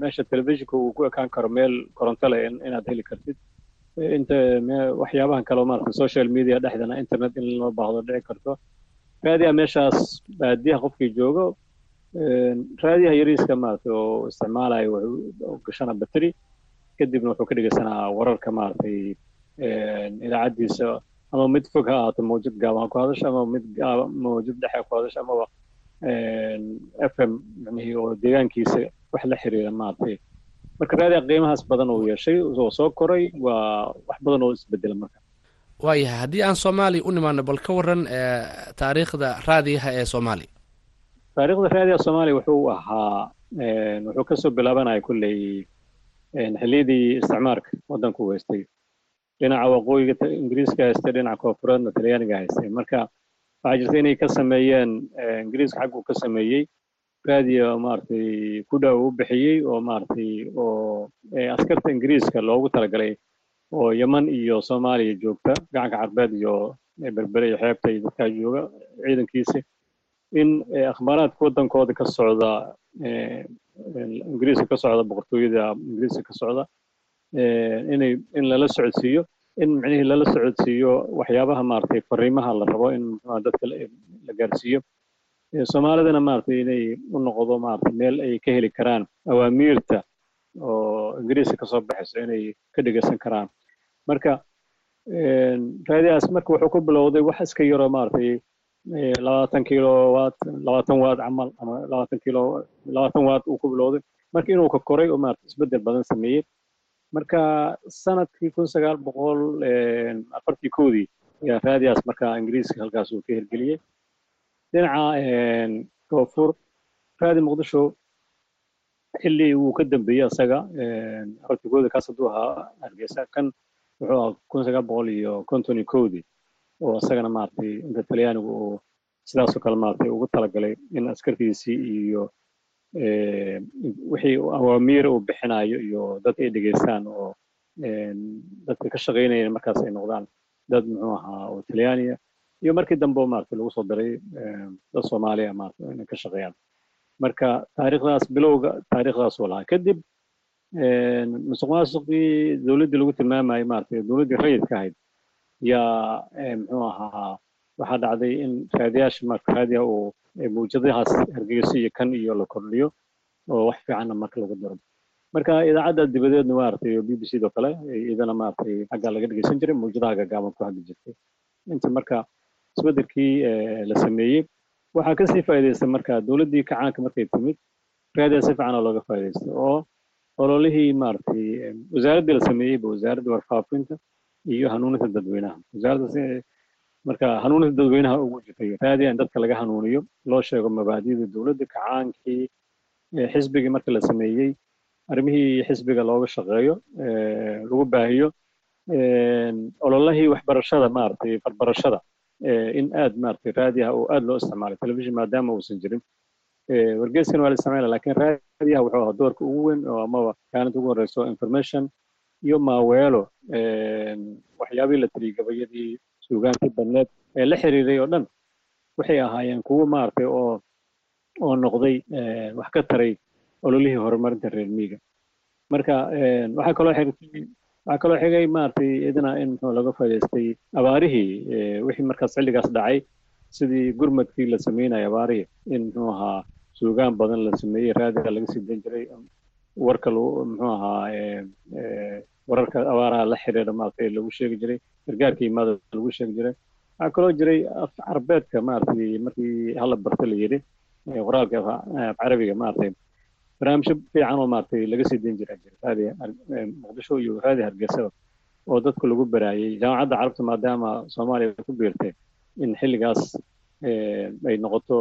Speaker 3: meesha telefishinka uu ku ekaan karo meel koronto inaad heli kartid. Inta waxyaabahan kale maarata social media dhexdana internet in loo baahdo dhici karto. Raadiyaha meeshaas baadiyaha qofkii joogo raadiyaha yariiska maarata oo isticmaalayo wuxuu gashana battery kadibna wuxuu ka dhegeysanaa wararka maaragtay idaacaddiisa ama mid fog ha ahaato mawjad gaaban ku hadasho ama mid mawjad dhexe ku hadasho amaba f m macnihii oo deegaankiisa wax la xiriira maaragtay. Marka raadiga qiimahaas badan uu yeeshay oo soo koray waa wax badan oo isbedela marka.
Speaker 14: Waayahay haddii aan soomaaliya u nimaano bal ka waran taariikhda raadiyaha ee soomaaliya
Speaker 3: taariikhda raadiga soomaaliya wuxuu ahaa wuxuu ka soo bilaabanaya kulley xilliyadii isticmaarka waddanku haystay. Dhinaca waqooyiga ingiriiska haystay dhinaca koonfureedna talyaaniga haystay. Marka waxaa jirta inay ka sameeyeen ingiriiska xagguu ka sameeyey raadiyo maaragtay ku dhow u bixiyey oo maaragtay oo askarta ingiriiska loogu talagalay oo yeman iyo soomaaliya joogta gacanka carbeed iyo berbere iyo xeebta iyo dadkaa jooga ciidankiisa in akhbaaraadka waddankooda ka socda ingiriiska ka socda boqortooyada ingiriiska ka socda inay in lala socodsiiyo in micnihii lala socodsiiyo waxyaabaha maaragtay fariimaha la rabo in dadka la gaarsiiyo. Soomaalidana maaragtay inay u noqdo maaragtay meel ay ka heli karaan awaamiirta oo ingiriiska ka soo baxayso inay ka dhegeysan karaan. Marka raadiyahaas marka wuxuu ku bilowday wax iska yaroo maaragtay labaatan kilo labaatan waad camal ama labaatan kilo labaatan waad uu ku bilowday marka inuu ka koray oo maaragtay isbeddel badan sameeyey marka sannadkii kun sagaal boqol afartii koodii ayaa raadiyahaas marka ingiriiska halkaas uu ka hirgeliyey dhinaca koonfur raadi muqdisho xilli uu ka dambeeyey asaga afartii koodii kaas hadduu ahaa hargeysa kan wuxuu ahaa kun sagaal boqol iyo konton iyo koodii oo isagana maaragtay inta talyaanigu uu sidaasoo kale maaragtay ugu talagalay in askartiisii iyo wixii awaamiir uu bixinayo iyo dad ay dhegeystaan oo dadka ka shaqaynaya markaas ay noqdaan. Dad muxuu ahaa oo talyaaniya iyo markii dambe maaragtay lagu soo daray dad soomaaliya maaragtay inay ka shaqeeyaan. Marka taariikhdaas bilowga taariikhdaas uu lahaa kadib musuq maasuqii dowladdii lagu tilmaamayay maaragtay dowladdii rayidka ahayd yaa muxuu ahaa waxaa dhacday in raadiyaasha marka raadiya uu mawjadahaas hargeyso iyo kan iyo la kordhiyo oo wax fiicanna marka lagu daro. Marka idaacadda dibadeedna maaragtay b b c doo kale iyadana maaragtay xaggaa laga dhegeysan jiray mawjadaha gaagaaban ku hadli jirtay. Inta marka isbeddelkii la sameeyey waxaa ka sii faa'iidaystay marka dowladdii kacaanka markay timid raadiya si fiican oo looga faa'iidaystay oo ololihii maaragtay wasaaraddii la sameeyeyba wasaaradda warfaafinta iyo hanuuninta dadweynaha. Wasaaradda marka hanuuninta dadweynaha ugu jirtay raadiya in dadka laga hanuuniyo loo sheego mabaadida dowladda kacaankii xisbigii marka la sameeyey arrimihii xisbiga looga shaqeeyo lagu baahiyo ololahii waxbarashada maaragtay farbarashada in aad maaragtay raadiyaha oo aad loo isticmaalay telefishin maadaama uusan jirin wargeyskan waa la isticmaala laakiin raadiyaha wuxuu ahaa doorka ugu weyn oo amaba kaalinta ugu horeyso information iyo maaweelo waxyaabihii la tiriyey gabayadii suugaantii badneed ee la xiriiray oo dhan waxay ahaayeen kuwo maaragtay oo oo noqday wax ka taray ololihii horumarinta reer miiga marka waxaa kaloo xirtay waxaa kaloo xigay maaragtay idina in muxuu laga faa'iidaystay abaarihii wixii markaas xilligaas dhacay sidii gurmadkii la sameynaya abaarihii in muxuu ahaa suugaan badan la sameeyey raadiga laga sii dan jiray warka lagu muxuu ahaa wararka abaaraha la xiriira maaragtay lagu sheegi jiray gargaarka imaada lagu sheegi jiray. Waxaa kaloo jiray af carbeedka maaragtay markii hala barta la yidhi qoraalka af carabiga maaragtay. Barnaamijyo fiican oo maaragtay laga sii dan jira jira raadi muqdisho iyo raadi hargeysada oo dadku lagu baraayay. Jaamacadda carabta maadaama soomaaliya ku biirtay in xilligaas ay noqoto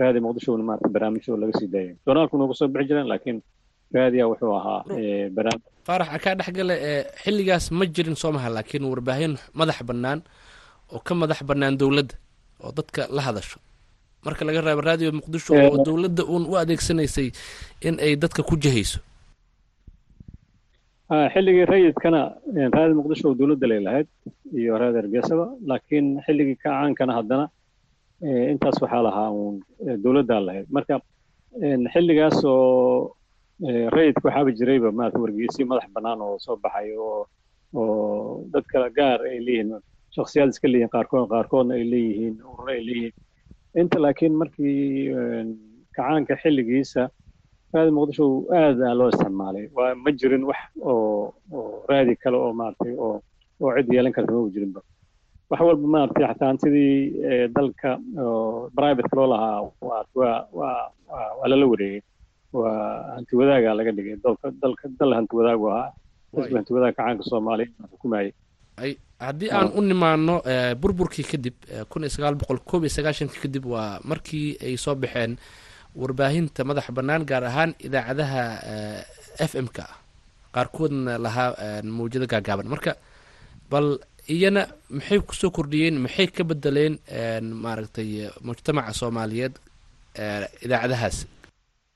Speaker 3: raadi muqdishona maaragtay barnaamijyo laga sii daayay journaalkuna ugu soo bixi jireen laakiin raadiya wuxuu ahaa
Speaker 14: faarax akaa dhexgale ee xilligaas ma jirin soo maha laakiin warbaahin madax bannaan oo ka madax bannaan dowladda oo dadka la hadasho. Marka laga reebo raadiyo muqdisho oo dowladda uun u adeegsanaysay in ay dadka ku jihayso
Speaker 3: xilligii rayidkana raadi muqdisho oo dowladda lay lahayd iyo raadi hargeysaba laakiin xilligii kacaankana haddana intaas waxaa lahaa uun dowladdaa lahayd. Marka xilligaas oo rayidka waxaaba jirayba maarata wargeysyo madax bannaan oo soo baxay oo oo dad kala gaar ay leeyihiin shaksiyaad iska leeyihiin qaarkood qaarkoodna ay leeyihiin ururo ay leeyihiin. Inta laakiin markii kacaanka xilligiisa raadi muqdisho aad aa loo isticmaalay. Waa ma jirin wax oo oo raadi kale oo maaragtay oo oo cid yeelan karta maba jirinba. Wax walba maaragtay xataa hantidii dalka oo privateka loo lahaa waa waa waa waa lala wareegay waa hanti wadaagaa laga dhigay. Dalka dalka dal hanti wadaagu ahaa. Xisbi hanti wadaag kacaanka soomaaliya xukumayay.
Speaker 14: Ay haddii aan u nimaano burburkii kadib kun iyo sagaal boqol koob iyo sagaashankii kadib waa markii ay soo baxeen warbaahinta madax bannaan gaar ahaan idaacadaha f m ka. Qaarkoodna lahaa mawjado gaagaaban. Marka bal iyana maxay ku soo kordhiyeen maxay ka bedeleen maaragtay mujtamaca soomaaliyeed idaacadahaas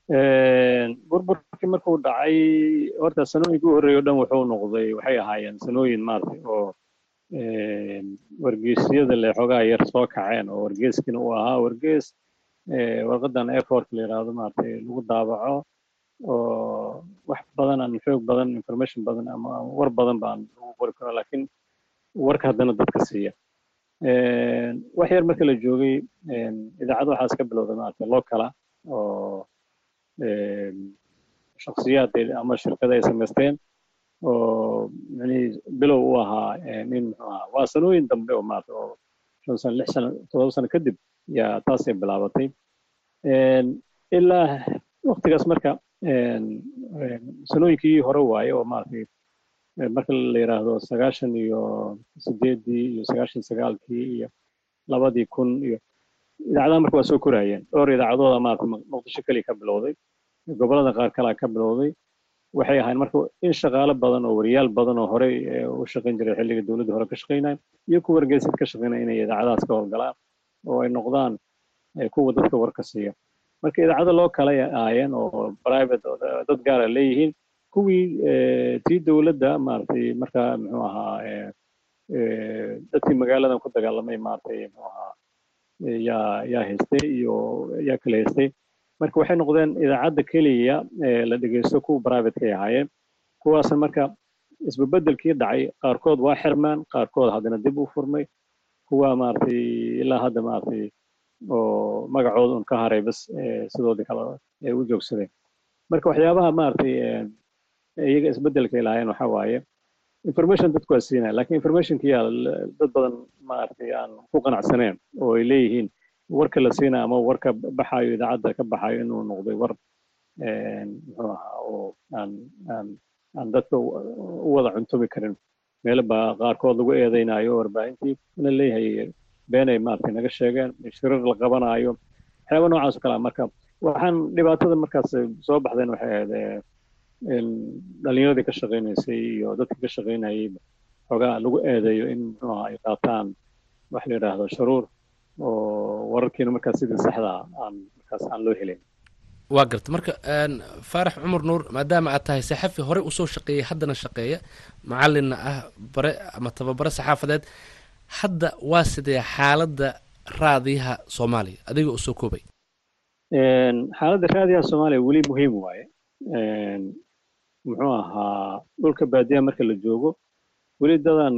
Speaker 3: burburkii markuu dhacay horta sanooyinkii u horreeyay o dhan wuxuu noqday waxay ahaayeen sanooyin maaragtay oo wargeysyada le xoogaa yar soo kaceen oo wargeyskina uu ahaa. Wargeys warqadan airport la yidhaahdo maaragtay lagu daabaco oo wax badan aan xoog badan information badan ama war badan baan lagu qori karo laakiin warka haddana dadka siiya. Wax yar marka la joogay idaacadda waxaas ka bilowday maaragtay locala oo shaksiyaad ama shirkada ay samaysteen oo micnihii bilow u ahaa in muxuu ahaa waa sanooyin dambe oo maarata oo shan sano lix sano todoba sano kadib yaa taasay bilaabatay. Ilaa waktigaas marka sanooyinkii hore waaye oo maaragtay marka la yidhaahdo sagaashan iyo sideeddii iyo sagaashan sagaalkii iyo labadii kun iyo idaacadaha marka waa soo korayeen dhowr idaacadooda maarata muqdisho keliya ka bilowday. Gobollada qaar kalea ka bilowday. Waxay ahayn marka in shaqaalo badan oo wariyaal badan oo horey u shaqayn jiray xilliga dowladda hore ka shaqaynaya iyo kuwa wargeysad ka shaqaynaya inay idaacadahaas ka howlgalaan oo ay noqdaan kuwa dadka warka siiya. Marka idaacado loo kala aayeen oo private dad gaara leeyihiin kuwii tii dowladda maaragtay marka muxuu ahaa dadkii magaaladan ku dagaalamay maaragtay muxuu ahaa yaa yaa haystay iyo yaa kala haystay marka waxay noqdeen idaacadda keliya la dhegeysto kuwa privatekay ahaayeen. Kuwaasna marka isbebedelkii dhacay qaarkood waa xirmaan qaarkood haddana dib u furmay. Kuwa maaragtay ilaa hadda maaragtay oo magacooda un ka haray bas sidoodii kale ay u joogsadeen. Marka waxyaabaha maaragtay iyaga isbedelkay lahaayeen waxaa waaye information dadku waa siinaya laakiin informationkiyaa dad badan maaragtay aan ku qanacsaneen oo ay leeyihiin. Warka la siinayo ama warka baxayo idaacadda ka baxayo inuu noqday war muxuu ahaa oo aan aan aan dadka u wada cuntumi karin. Meelo baa qaarkood lagu eedeynayo warbaahintii ina leeyahay beenay maaragtay naga sheegeen shirar la qabanaayo waxyaaba noocaas oo kalea marka waxaan dhibaatada markaas soo baxdeen waxay ahayd dhalinyaradii ka shaqaynaysay iyo dadkii ka shaqaynayay xoogaa lagu eedeeyo in muxuu ahaa ay qaataan wax la yidhaahdo sharuur oo wararkiina markaas sidii saxda aan markaas aan loo helin
Speaker 14: waa garta marka faarax cumar nuur maadaama aad tahay saxafi horey u soo shaqeeyay haddana shaqeeya macalinna ah bare ama tababare saxaafadeed hadda waa sidee xaaladda raadiyaha soomaaliya adiga oo soo koobay
Speaker 3: xaaladda raadiyaha soomaaliya weli muhiim waaye muxuu ahaa dhulka baadiyaha marka la joogo weli dadaan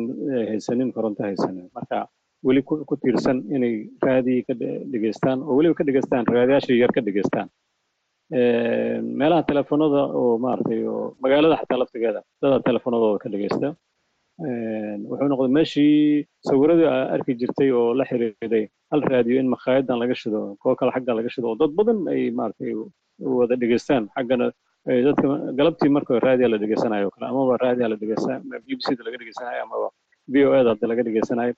Speaker 3: haysanin koronto haysanin. Marka weli ku tiirsan inay raadii ka dhegeystaan oo weliba ka dhegeystaan raadiyaasha yar ka dhegeystaan. Meelaha telefoonada oo maaragtay oo magaalada xataa laftigeeda dada telefoonadooda ka dhegeysta wuxuu noqday meeshii sawiradii arki jirtay oo la xiriiray hal raadiyo in makhaayaddan laga shido kuwo kale xaggan laga shido oo dad badan ay maaragtay wada dhegeystaan xaggana dadka galabtii marka raadiya la dhegeysanayo kale amaba raadiya la dhegeysan b b c da laga dhegeysanayo amaba v o a da laga dhegeysanayo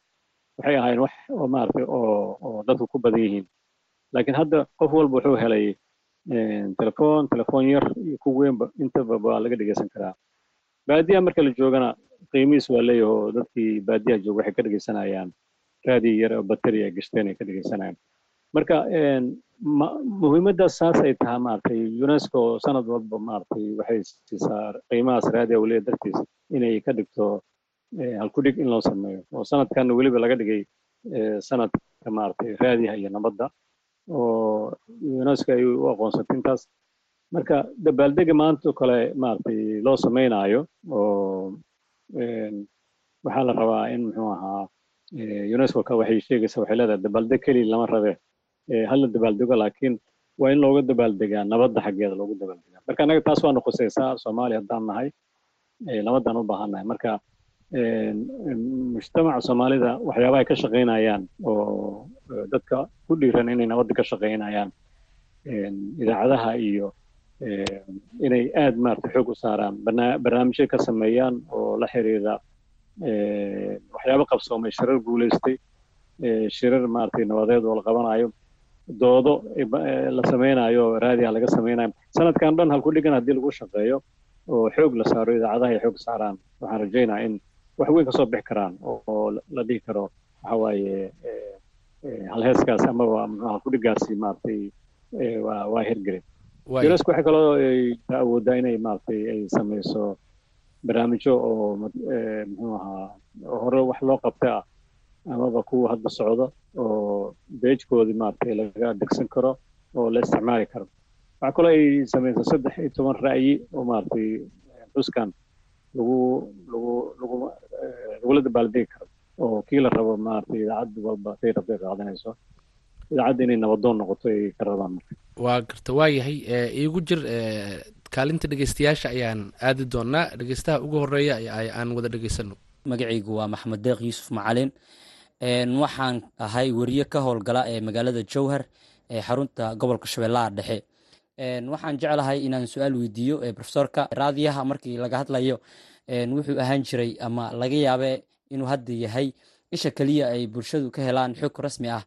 Speaker 3: waxay ahaayeen wax oo maaragtay oo oo dadku ku badan yihiin. Laakiin hadda qof walba wuxuu helay telefoon telefoon yar iyo ku weynba intaba baa laga dhegeysan karaa. Baadiyaha marka la joogana qiimihiis waa leeyahay dadkii baadiyaha jooga waxay ka dhegeysanayaan raadiyo yar oo bateri ay gashteen ay ka dhegeysanayaan marka muhiimaddaas saas ay tahay maaragtay unesco sanad walba maaragtay waxay siisaa qiimahaas raadiya weliba dartiis inay ka dhigto halkudhig in loo sameeyo. Oo sanadkan weliba laga dhigay sanadka maaragtay raadiyaha iyo nabadda. Oo unesco ay u aqoonsatay intaas. Marka dabaaldega maanta kale maaragtay loo sameynaayo oo waxaa la rabaa in muxuu ahaa unesco ka waxay sheegaysaa waxay leedahay dabaaldeg keliya lama rabe hala dabaaldego laakiin waa in looga dabaaldegaa nabadda xaggeeda loogu dabaaldegaa marka annaga taas waana khusaysaa soomaaliya haddaan nahay nabadaan u baahannahay marka mujtamaca soomaalida waxyaabaha ay ka shaqaynayaan oo dadka ku dhiiran inay nabadda ka shaqaynayaan idaacadaha iyo inay aad maaragtay xoog u saaraan barnaamijyo ka sameeyaan oo la xiriira waxyaabo qabsoomay shirar guulaystay shirar maaragtay nabadeed oo la qabanayo doodo la sameynayo raadiyaha laga sameynayo sanadkan dhan halku dhigan haddii lagu shaqeeyo oo xoog la saaro idaacadaha ay xoog saaraan waxaan rajaynaa in wax weyn ka soo bixi karaan oo la dhihi karo waxa waaye halheeskaas amaba halkudhigaasi maaragtay waa waa hirgelin. Unesco waxay kaloo awooddaa inay maaragtay ay sameyso barnaamijyo oo muxuu ahaa hore wax loo qabta ah amaba kuwa hadda socda oo beejkoodii maaragtay laga degsan karo oo la isticmaali karo. Waxaa kaloo ay sameysay saddex iyo toban ra'yi oo maaragtay xuskan lagu lagu lagu lagula dabaaldegi karo oo kii la rabo maaragtay idaacad walba say rabtay qaadanayso. Idaacadda inay nabadoon noqoto ay ka rabaan marka.
Speaker 14: Waa garta waa yahay iigu jir kaalinta dhegeystayaasha ayaan aadi doonaa. Dhegeystaha ugu horreeya aan wada dhegeysano
Speaker 15: magacaygu waa maxamed deeq yuusuf macalin waxaan ahay weriye ka howlgala ee magaalada jowhar ee xarunta gobolka shabeellaha dhexe. Waxaan jeclahay inaan su'aal weydiiyo profesorka raadiyaha markii laga hadlayo wuxuu ahaan jiray ama laga yaabe inuu hadda yahay isha keliya ay bulshadu ka helaan xog rasmi ah.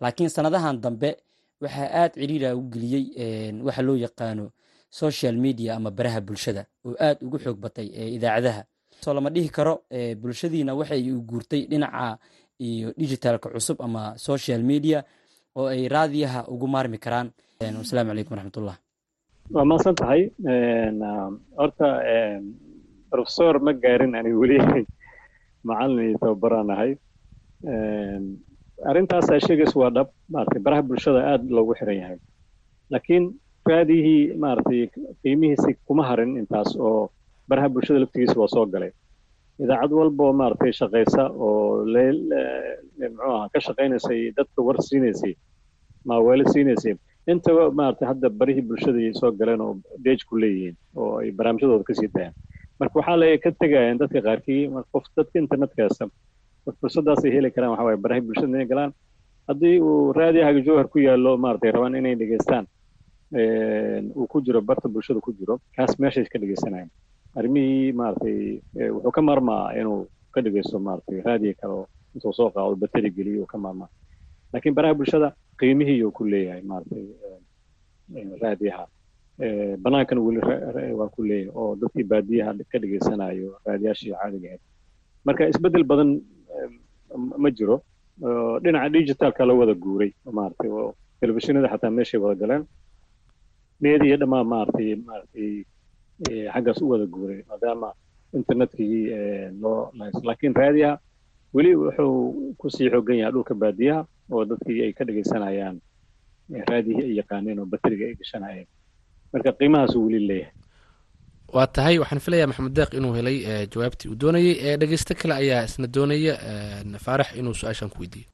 Speaker 15: Laakiin sanadahan dambe waxaa aad ciriira u geliyey waxa loo yaqaano social media ama baraha bulshada oo aad ugu xoog batay idaacadaha. Soo lama dhihi karo bulshadiina waxay u guurtay dhinaca iyo digitalka cusub ama social media oo ay raadiyaha ugu maarmi karaan. Wasalaamu calaykum waraxmatullah.
Speaker 3: Waa maasan tahay horta professor ma gaarin ani weli. Macalin iyo tababaraan ahay. Arrintaasaa sheegaysa waa dhab maaragtay baraha bulshada aad loogu xiran yahay. Laakiin raadiyihii maaragtay qiimihiisi kuma harin intaas oo baraha bulshada laftigiisa waa soo galay idaacad walba oo shaqaysa oo muxuu ahaa ka shaqaynaysay dadka war siinaysay maaweelo siinaysay intaba maaragtay hadda barihii bulshadai soo galeen oo deej ku leeyihiin oo ay barnaamijyadooda ka sii dayaan. Marka waxaa la ka tegayaan dadka qaarkii qof dadka internetkaasa fursadaasay heli karaan waxa waaye baraha bulshada inay galaan. Haddii uu raadiyahaga jowhar ku yaallo maaragtay rabaan inay dhegeystaan uu ku jiro barta bulshada ku jiro kaas meeshay ka dhegeysanayaan arrimihii maaragtay wuxuu ka maarmaa inuu ka dhegeysto maaragtay raadiyo kale intuu soo qaado bateri geliyo uu ka maarmaa laakiin baraha bulshada qiimihii uu ku leeyahay maaragtay raadiyaha. Banaankana weli waa ku leeyahay oo dadkii baadiyaha ka dhegeysanayo raadiyaashii caadiga ahayd. Marka isbeddel badan ma jiro. Dhinaca digitalka la wada guuray maaragtay oo telefishinada xataa meeshay wada galeen. Meediya dhammaan maaragtay maaragtay xaggaas u wada guuray maadaama internetkii loo laakiin raadiyaha weli wuxuu ku sii xoogan yahay dhulka baadiyaha oo dadkii ay ka dhegeysanayaan raadiyihii ay yaqaaneen oo bateriga ay gashanayeen marka qiimahaasuu weli leeyahay.
Speaker 14: Waa tahay waxaan filayaa maxamed deeq inuu helay jawaabtii uu doonayey dhegeysto kale ayaa isna doonaya faarax inuu su'aashan ku weydiiyo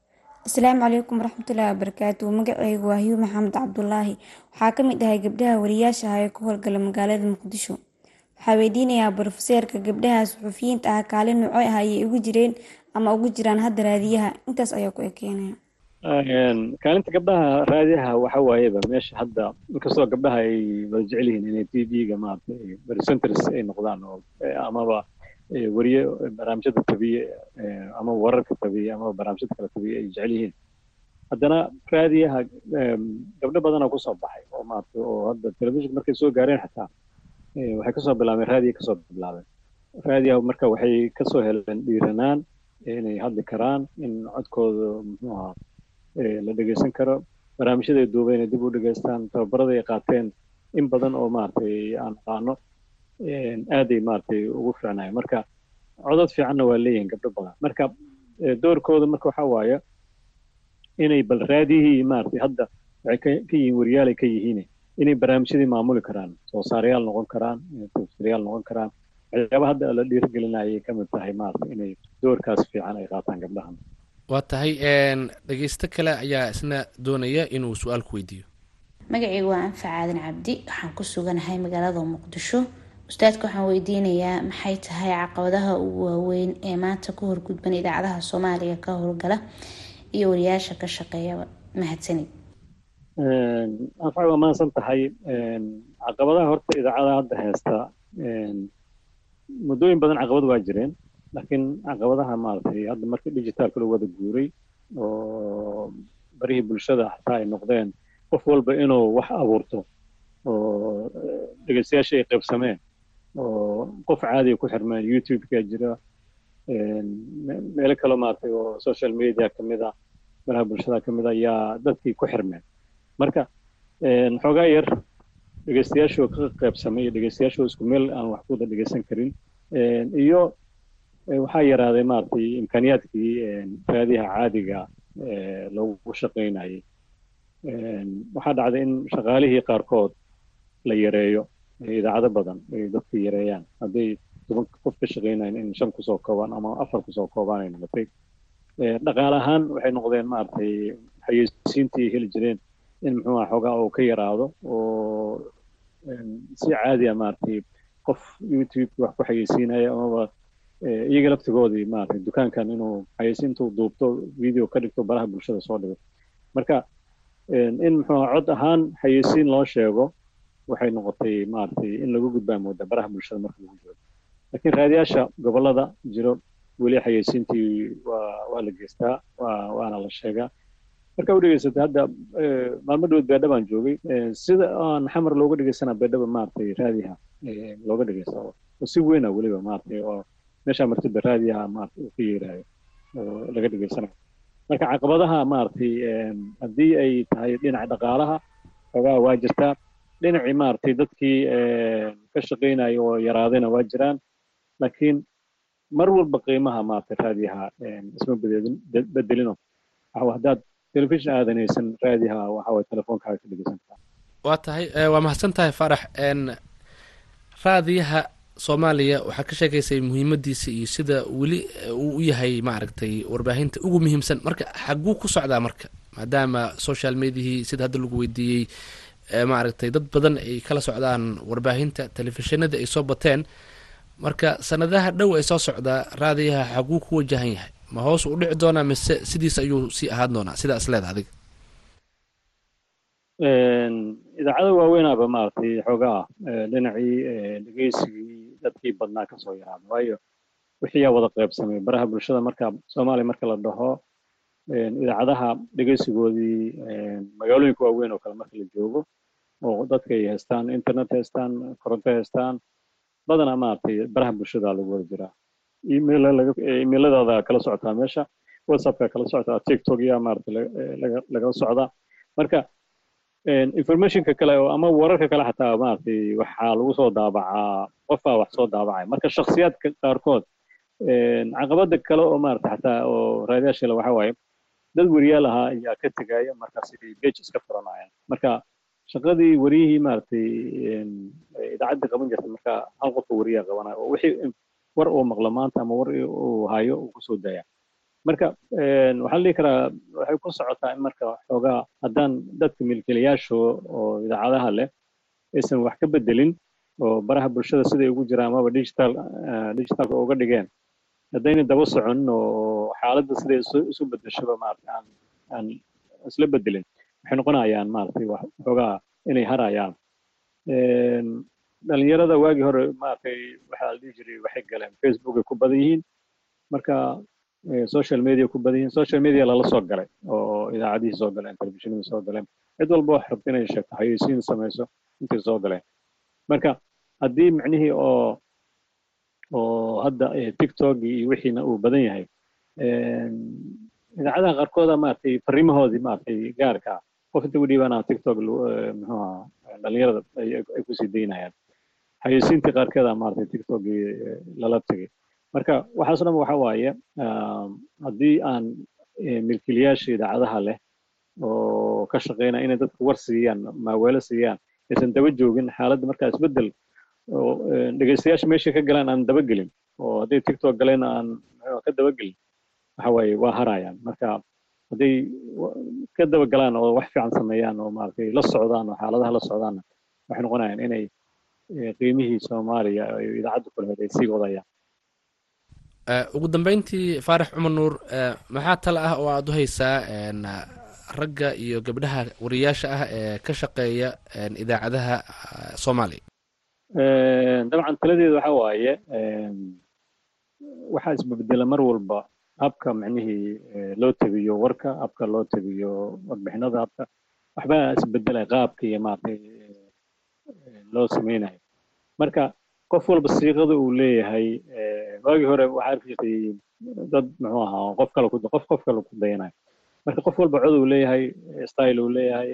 Speaker 16: asalaamu calaykum waraxmatullaahi wabarakaatu magaceygu waa hiyu maxamed cabdulaahi waxaa ka mid ahay gabdhaha wariyaasha ah ee ku howlgala magaalada muqdisho. Waxaa weydiinayaa brofeseerka gabdhaha suxufiyiinta ah kaalin nuuco ah ayay ugu jireen ama ugu jiraan hadda raadiyaha. Intaas ayaa ku ekeenaya.
Speaker 3: Kaalinta gabdhaha raadiyaha waxa waayeba meesha hadda inkastoo gabdhaha ay wada jecel yihiin inay t v-ga maaragtay presenters ay noqdaan oo amaba weriye barnaamijyada tabiye ama wararka tabiye ama barnaamijyada kala tabiye ay jecel yihiin haddana raadiyaha gabdho badanaa ku soo baxay oo maarata oo hadda telefishinka markay soo gaareen xataa waxay ka soo bilaabeen raadiya ka soo bilaabeen raadiyaha marka waxay ka soo heleen dhiiranaan inay hadli karaan in codkooda muxuu ahaa la dhegeysan karo barnaamijyada ay duubeen ay dib u dhegeystaan tababarada ay qaateen in badan oo maaragtay aan aqaano aaday maaragtay ugu fiicnayo marka codod fiicanna waa leeyihiin gabdho badan. Marka doorkooda marka waxa waaye inay bal raadiyihii maaragtay hadda waxay ka yihiin wariyaalay ka yihiin inay barnaamijyadii maamuli karaan soo saarayaal noqon karaan tafsirayaal noqon karaan. Waxyaaba hadda la dhiirigelinayay ka mid tahay maaragtay inay doorkaas fiican ay qaataan gabdhahan.
Speaker 14: Waa tahay dhegeysto kale ayaa isna doonaya inuu su'aal ku weydiiyo.
Speaker 17: Magacaygu waa anfac aadan cabdi. Waxaan ku suganahay magaalada muqdisho ustaadka waxaan weydiinayaa maxay tahay caqabadaha ugu waaweyn ee maanta ku horgudban idaacadaha soomaaliya ka howlgala iyo wariyaasha ka shaqeeyaba mahadsanid?
Speaker 3: Waa mahadsan tahay. Caqabadaha horta idaacadaha hadda heesta muddooyin badan caqabad waa jireen. Laakiin caqabadaha maaragtay hadda markii digitaalka loo wada guuray oo barihii bulshada xataa ay noqdeen qof walba inuu wax abuurto oo dhegeystayaasha ay qaybsameen oo qof caadiga ku xirmeen youtube-ka jira meelo kaloo maaragtay oo social media ka mid ah baraha bulshada ka mid ah ayaa dadkii ku xirmeen marka xoogaa yar dhegeystayaashoo ka qaybsamay iyo dhegeystayaashoo isku meel aan wax ku dhegeysan karin. Iyo waxaa yaraaday maaragtay imkaaniyaadkii raadiyaha caadiga loogu shaqaynayay waxaa dhacday in shaqaalihii qaarkood la yareeyo idaacado badan ay dadka yareeyaan hadday toban qof ka shaqaynayan in shan ku soo koobaan ama afar ku soo koobaan ay noqotay dhaqaale ahaan waxay noqdeen maaragtay xayeysiintii heli jireen in muxuu aha xoogaa uu ka yaraado oo si caadiya maaragtay qof youtube wax ku xayeysiinaya amaba iyaga laftigoodii maaragtay dukaankan inuu xayeysiintu duubto video ka dhigto baraha bulshada soo dhigo marka in muxuu cod ahaan xayeysiin loo sheego waxay noqotay maaragtay in lagu gudbaa mooda baraha bulshada marka lagu jiro laakiin raadiyaasha gobollada jiro weli xayeysiintii waa waa la geystaa waa waana la sheegaa. Marka u dhegeysatay hadda maalmo dhawood beedha baan joogay sida aan xamar looga dhegeysanaa beedhaba maaragtay raadiyaha looga dhegeysta oo si weyna weliba maaragtay oo meeshaa martiba raadiyaha maaragtay uu ka yeerayo oo laga dhegeysanayo marka caqabadaha maaragtay haddii ay tahay dhinaca dhaqaalaha xoogaa waa jirtaa dhinacii maaragtay dadkii ka shaqaynaya oo yaraadayna waa jiraan. Laakiin mar walba qiimaha maaragtay raadiyaha isma bedelino. Haddaad telefishin aadanaysan raadiyaha waxa waye telefoonkaaga ka dhegeysan
Speaker 14: waa tahay waa mahadsan tahay farax. Raadiyaha soomaaliya waxaa ka sheegaysay muhiimadiisa iyo sida weli uu u yahay maaragtay warbaahinta ugu muhiimsan. Marka xaguu ku socdaa marka maadaama social mediahii sida hadda lagu weydiiyey maaragtay dad badan ay kala socdaan warbaahinta telefishinada ay soo bateen. Marka sanadaha dhow ay soo socdaa raadiyaha xaguu ku wajahan yahay. Ma hoos u dhici doonaa mise sidiis ayuu sii ahaan doonaa? Sidaa isleeda adiga.
Speaker 3: Idaacada waaweynaaba maaragtay xoogaa dhinacii dhegeysigii dadkii badnaa ka soo yaraada. Waayo wixii yaa wada qaybsamay. Baraha bulshada marka soomaaliya marka la dhaho idaacadaha dhegeysigoodii magaalooyinka waaweyn oo kale marka la joogo oo dadka ay haystaan internet haystaan koronto haystaan badanaa maaragtay baraha bulshada lagu wada jiraa emailadaada kala socotaa meesha whatsappka kala socotaa tiktok yaa maaragtay lagala socdaa marka informationka kale ama wararka kale xataa maaragtay waxaa lagu soo daabacaa qofaa wax soo daabacaya marka shakhsiyaadka qaarkood caqabada kale oo maaragtay xataa oo raadiyaasha le waxa waaye dad weriyaal ahaa ayaa ka tegaya markaas bej iska furanayaan marka shaqadii wariyihii maaragtay idaacaddii qaban jirtay marka hal qofka wariyaa qabanaya oo wixii war uu maqlo maanta ama war uu hayo uu ku soo daya marka waxaan dhihi karaa waxay ku socotaa in marka xoogaa haddaan dadka milkiilayaashu oo idaacadaha leh aysan wax ka bedelin oo baraha bulshada siday ugu jiraan amaba digital digitalka uga dhigeen. Haddayna daba socon oo xaaladda siday isu bedeshoba maarata aan aan isla bedelin waxay noqonayaan maaragtay wax xoogaa inay harayaan. Dhalinyarada waagii hore maaragtay waxaa la jiray waxay galeen facebook ay ku badan yihiin. Marka social media ku badan yihiin. Social media lala soo galay oo idaacadihii soo galeen telefishinadii soo galeen. Cid walba wax rabta inay sheegto xayeysiin samayso intay soo galeen. Marka haddii micnihii oo oo hadda tiktok iyo wixiina uu badan yahay idaacadaha qaarkooda maaragtay fariimahoodii maaragtay gaarka ah inta u dhiibaana tiktok ahaa dhalinyarada ay ku sii daynayaan xayeysiintii qaarkeeda maaragtay tiktok lala tegay marka waxaas dhan waxa waaye haddii aan milkiilayaasha idaacadaha leh oo ka shaqeynaya inay dadka war siiyaan maaweelo siiyaan aysan daba joogin xaaladda markaa isbeddel oo dhegeystayaasha meeshay ka galaan aan daba gelin oo hadday tiktok galeen aan ka daba gelin waxa waaye waa harayaan marka hadday ka daba galaan oo wax fiican sameeyaan oo maaragtay la socdaan oo xaaladaha la socdaanna waxay noqonayaan inay qiimihii soomaaliya iyo idaacadda kuleheed ay sii wadayaan.
Speaker 14: Ugu dambeyntii faarax cumar nuur maxaa tale ah oo aada u haysaa ragga iyo gabdhaha wariyaasha ah ee ka shaqeeya idaacadaha soomaaliya
Speaker 3: dabcan taladeedu waxa waaye waxaa isbedela mar walba habka micnihii loo tegiyo warka habka loo tegiyo warbixinada habka waxbaa isbedelaya qaabka iyo maaragtay loo sameynayo marka qof walba siiqada uu leeyahay waagii hore waxaa arki jirtay dad muxuu ahaa qof kale qof qof kale ku dayanayo. Marka qof walba cod uu leeyahay style uu leeyahay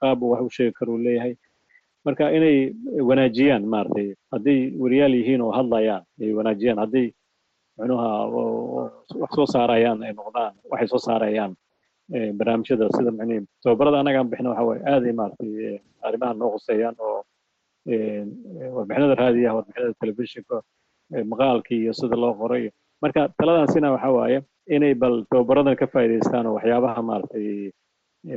Speaker 3: qaab wax u sheegi karo leeyahay. Marka inay wanaajiyaan maaragtay hadday wariyaal yihiin oo hadlayaan ay wanaajiyaan hadday muxuuha wax soo saarayaan ay noqdaan waxay soo saarayaan barnaamijyada sida micnihi tababarada annaga aan bixina waxa waaye aad ay maaragtay arrimaha noo khuseeyaan oo warbixinada raadiyaha warbixinada telefishinka maqaalkii iyo sida loo qoray. Marka taladaasina waxa inay bal tababaradan ka faa'iidaystaan oo waxyaabaha maaragtay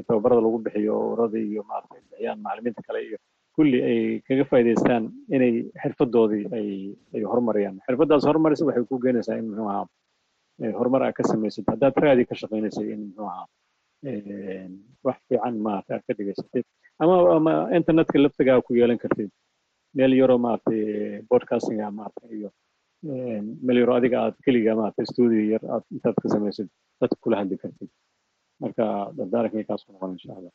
Speaker 3: tababarada lagu bixiyo urada iyo maaragtay bixiyaan macallimiinta kale iyo kulli ay kaga faa'iidaystaan inay xirfadoodii ay horumariyaan. Xirfadaas horumarisa waxay ku keenaysaa in muxuu ahaa horumar aad ka samaysad haddaad raadi ka shaqaynaysay in muxuu ahaa wax fiican maaragtay aad ka dhigaysatay ama ama internetka laftigaa ku yeelan kartid. Meel yaroo maaragtay broadcastinga maaragtay iyo meel yaroo adiga aad keliga maaragtay studio yar aad intaad ka samaysid dadka kula hadli kartid marka dardaarankai kaas noqon insha allah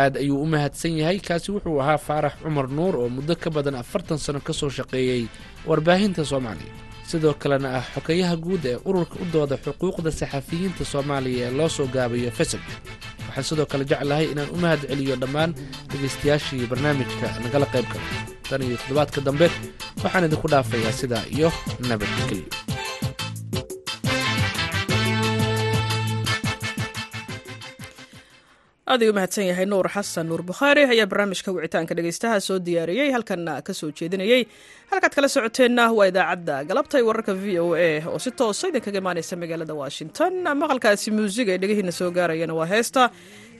Speaker 14: aad ayuu u mahadsan yahay. Kaasi wuxuu ahaa faarax cumar nuur oo muddo ka badan afartan sano ka soo shaqeeyey warbaahinta soomaaliya sidoo kalena ah xokayaha guud ee ururka u dooda xuquuqda saxafiyiinta soomaaliya ee loo soo gaabayo fesab waxaan sidoo kale jeclahay inaan u mahad celiyo dhammaan dhegaystayaashii barnaamijka nagala qayb gala tan iyo toddobaadka dambe waxaan idinku dhaafayaa sidaa iyo nabadgelyo
Speaker 1: aad ayuu mahadsan yahay nuur xasan nuur bukhaari. Ayaa barnaamijka wicitaanka dhegaystaha soo diyaariyey halkanna ka soo jeedinayey. Halkaad kala socoteenna waa idaacadda galabtay wararka v o a oo si toosa idinkaga imaanaysa magaalada washington. Maqalkaasi muusiga ee dhegihiina soo gaarayana waa heesta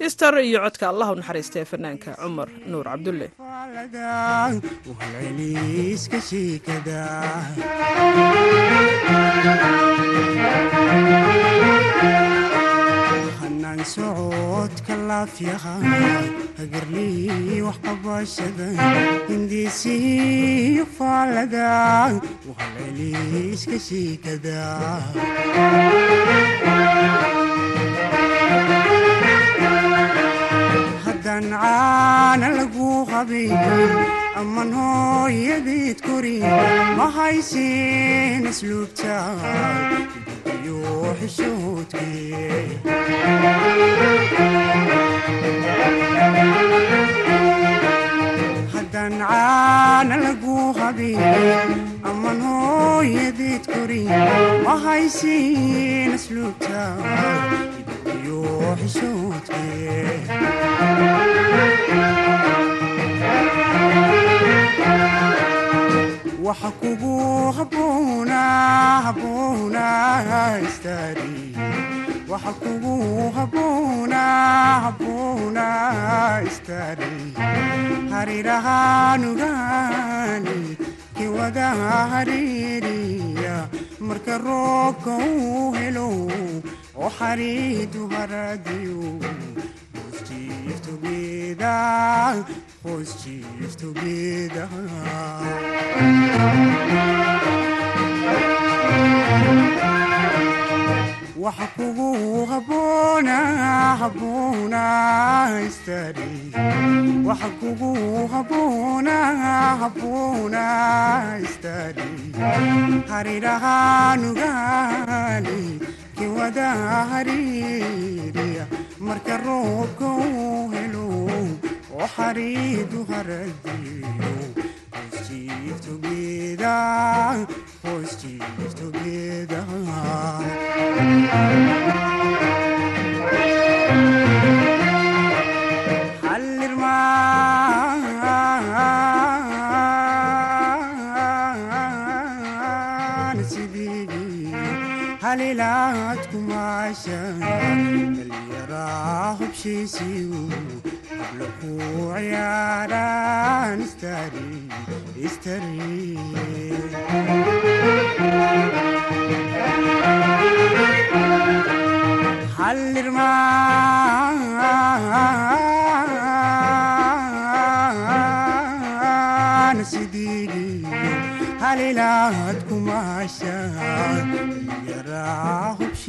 Speaker 1: istar iyo codka allah u naxariista ee fanaanka cumar nuur cabdulle
Speaker 18: hanaan socodka laafyaha hagarlii wax qabashada hindiisiyo faalada wahaleeliiska shiikada haddaan caana lagu qabin aman hooyadeed korin ma haysin asluubta haddaan caana lagu habin aman hooyadeed korin ma haysin asluubta iyo xishoodke habboona istaari harirahaanugaani kiwada hariiriya. Marka roobka uu helo oo xariidu haradiyo hoos jiiftogeeda hoos jiiftogeeda waxa kugu habboona habboona istaari waxa kugu habboona habboona istaari harirahaanugaani kiwada hariiriya marka roobka uu helo oo xariidu haradiyo hoos jiiftogeeda hoos jiiftogeeda hallirmaan sidii halilaad kumaashan dhallinyaraa hubshiisiyu habla ku ciyaaraan istari istari hallirmaan sidii halilaad kumaashan yaraa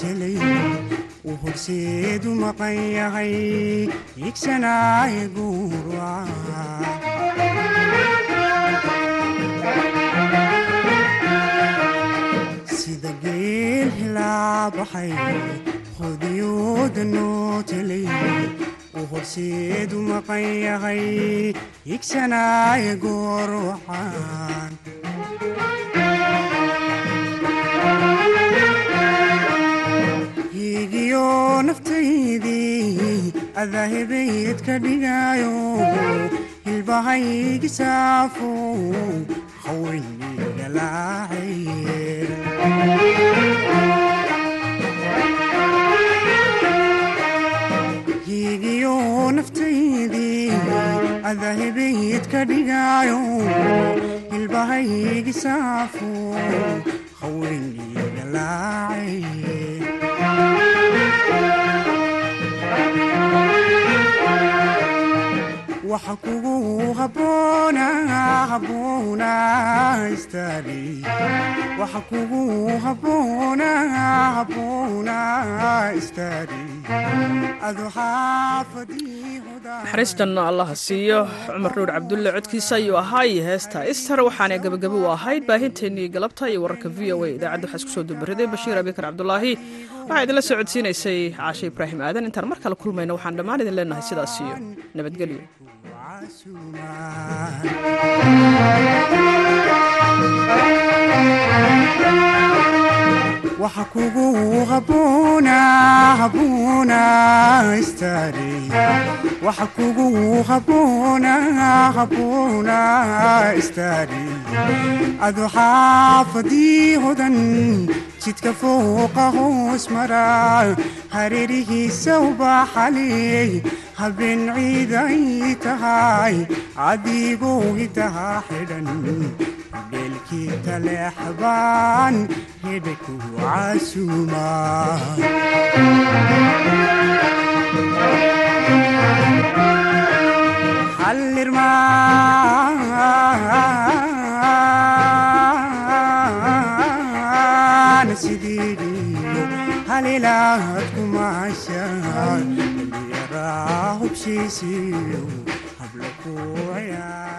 Speaker 18: noo telay uu horseedu maqan yahay igsanaaye guurwaca sida geel hilaabaxay qudiyooda noo telay uu horseedu maqan yahay igsanaaye goor hiigiyo naftaydii adaahibayd ka dhigayo hilbahaygi saafo hiigiyo naftaydii adahibayd ka dhigayo hilbahaygi saafo haweynigalaacaye
Speaker 1: naxariistan allaha siiyo cumar nuur cabdulle codkiisa ayuu ahaa iyo heesta istar waxaana gebagabo u ahayd baahinteennii galabta iyo wararka v o a idaacadda waxaa isku soo dubariday bashiir abikar cabdulaahi waxaa idinla soo codsiinaysay caashe ibraahim aadan. Intaan mar kale kulmayno waxaan dhammaan idin leenahay sidaas iyo nabadgelyo
Speaker 18: waxa kugu istaari. Adu xaafadii hodan jidka fooqa hoos mara hareerihiisa ubaxaley habeen ciiday tahay. Adigoo hidaha xidhan beelkiika leexbaan hebku casuma hallirma sidiidiyo halilaahad kumaasha hubsiisiyo hablakuya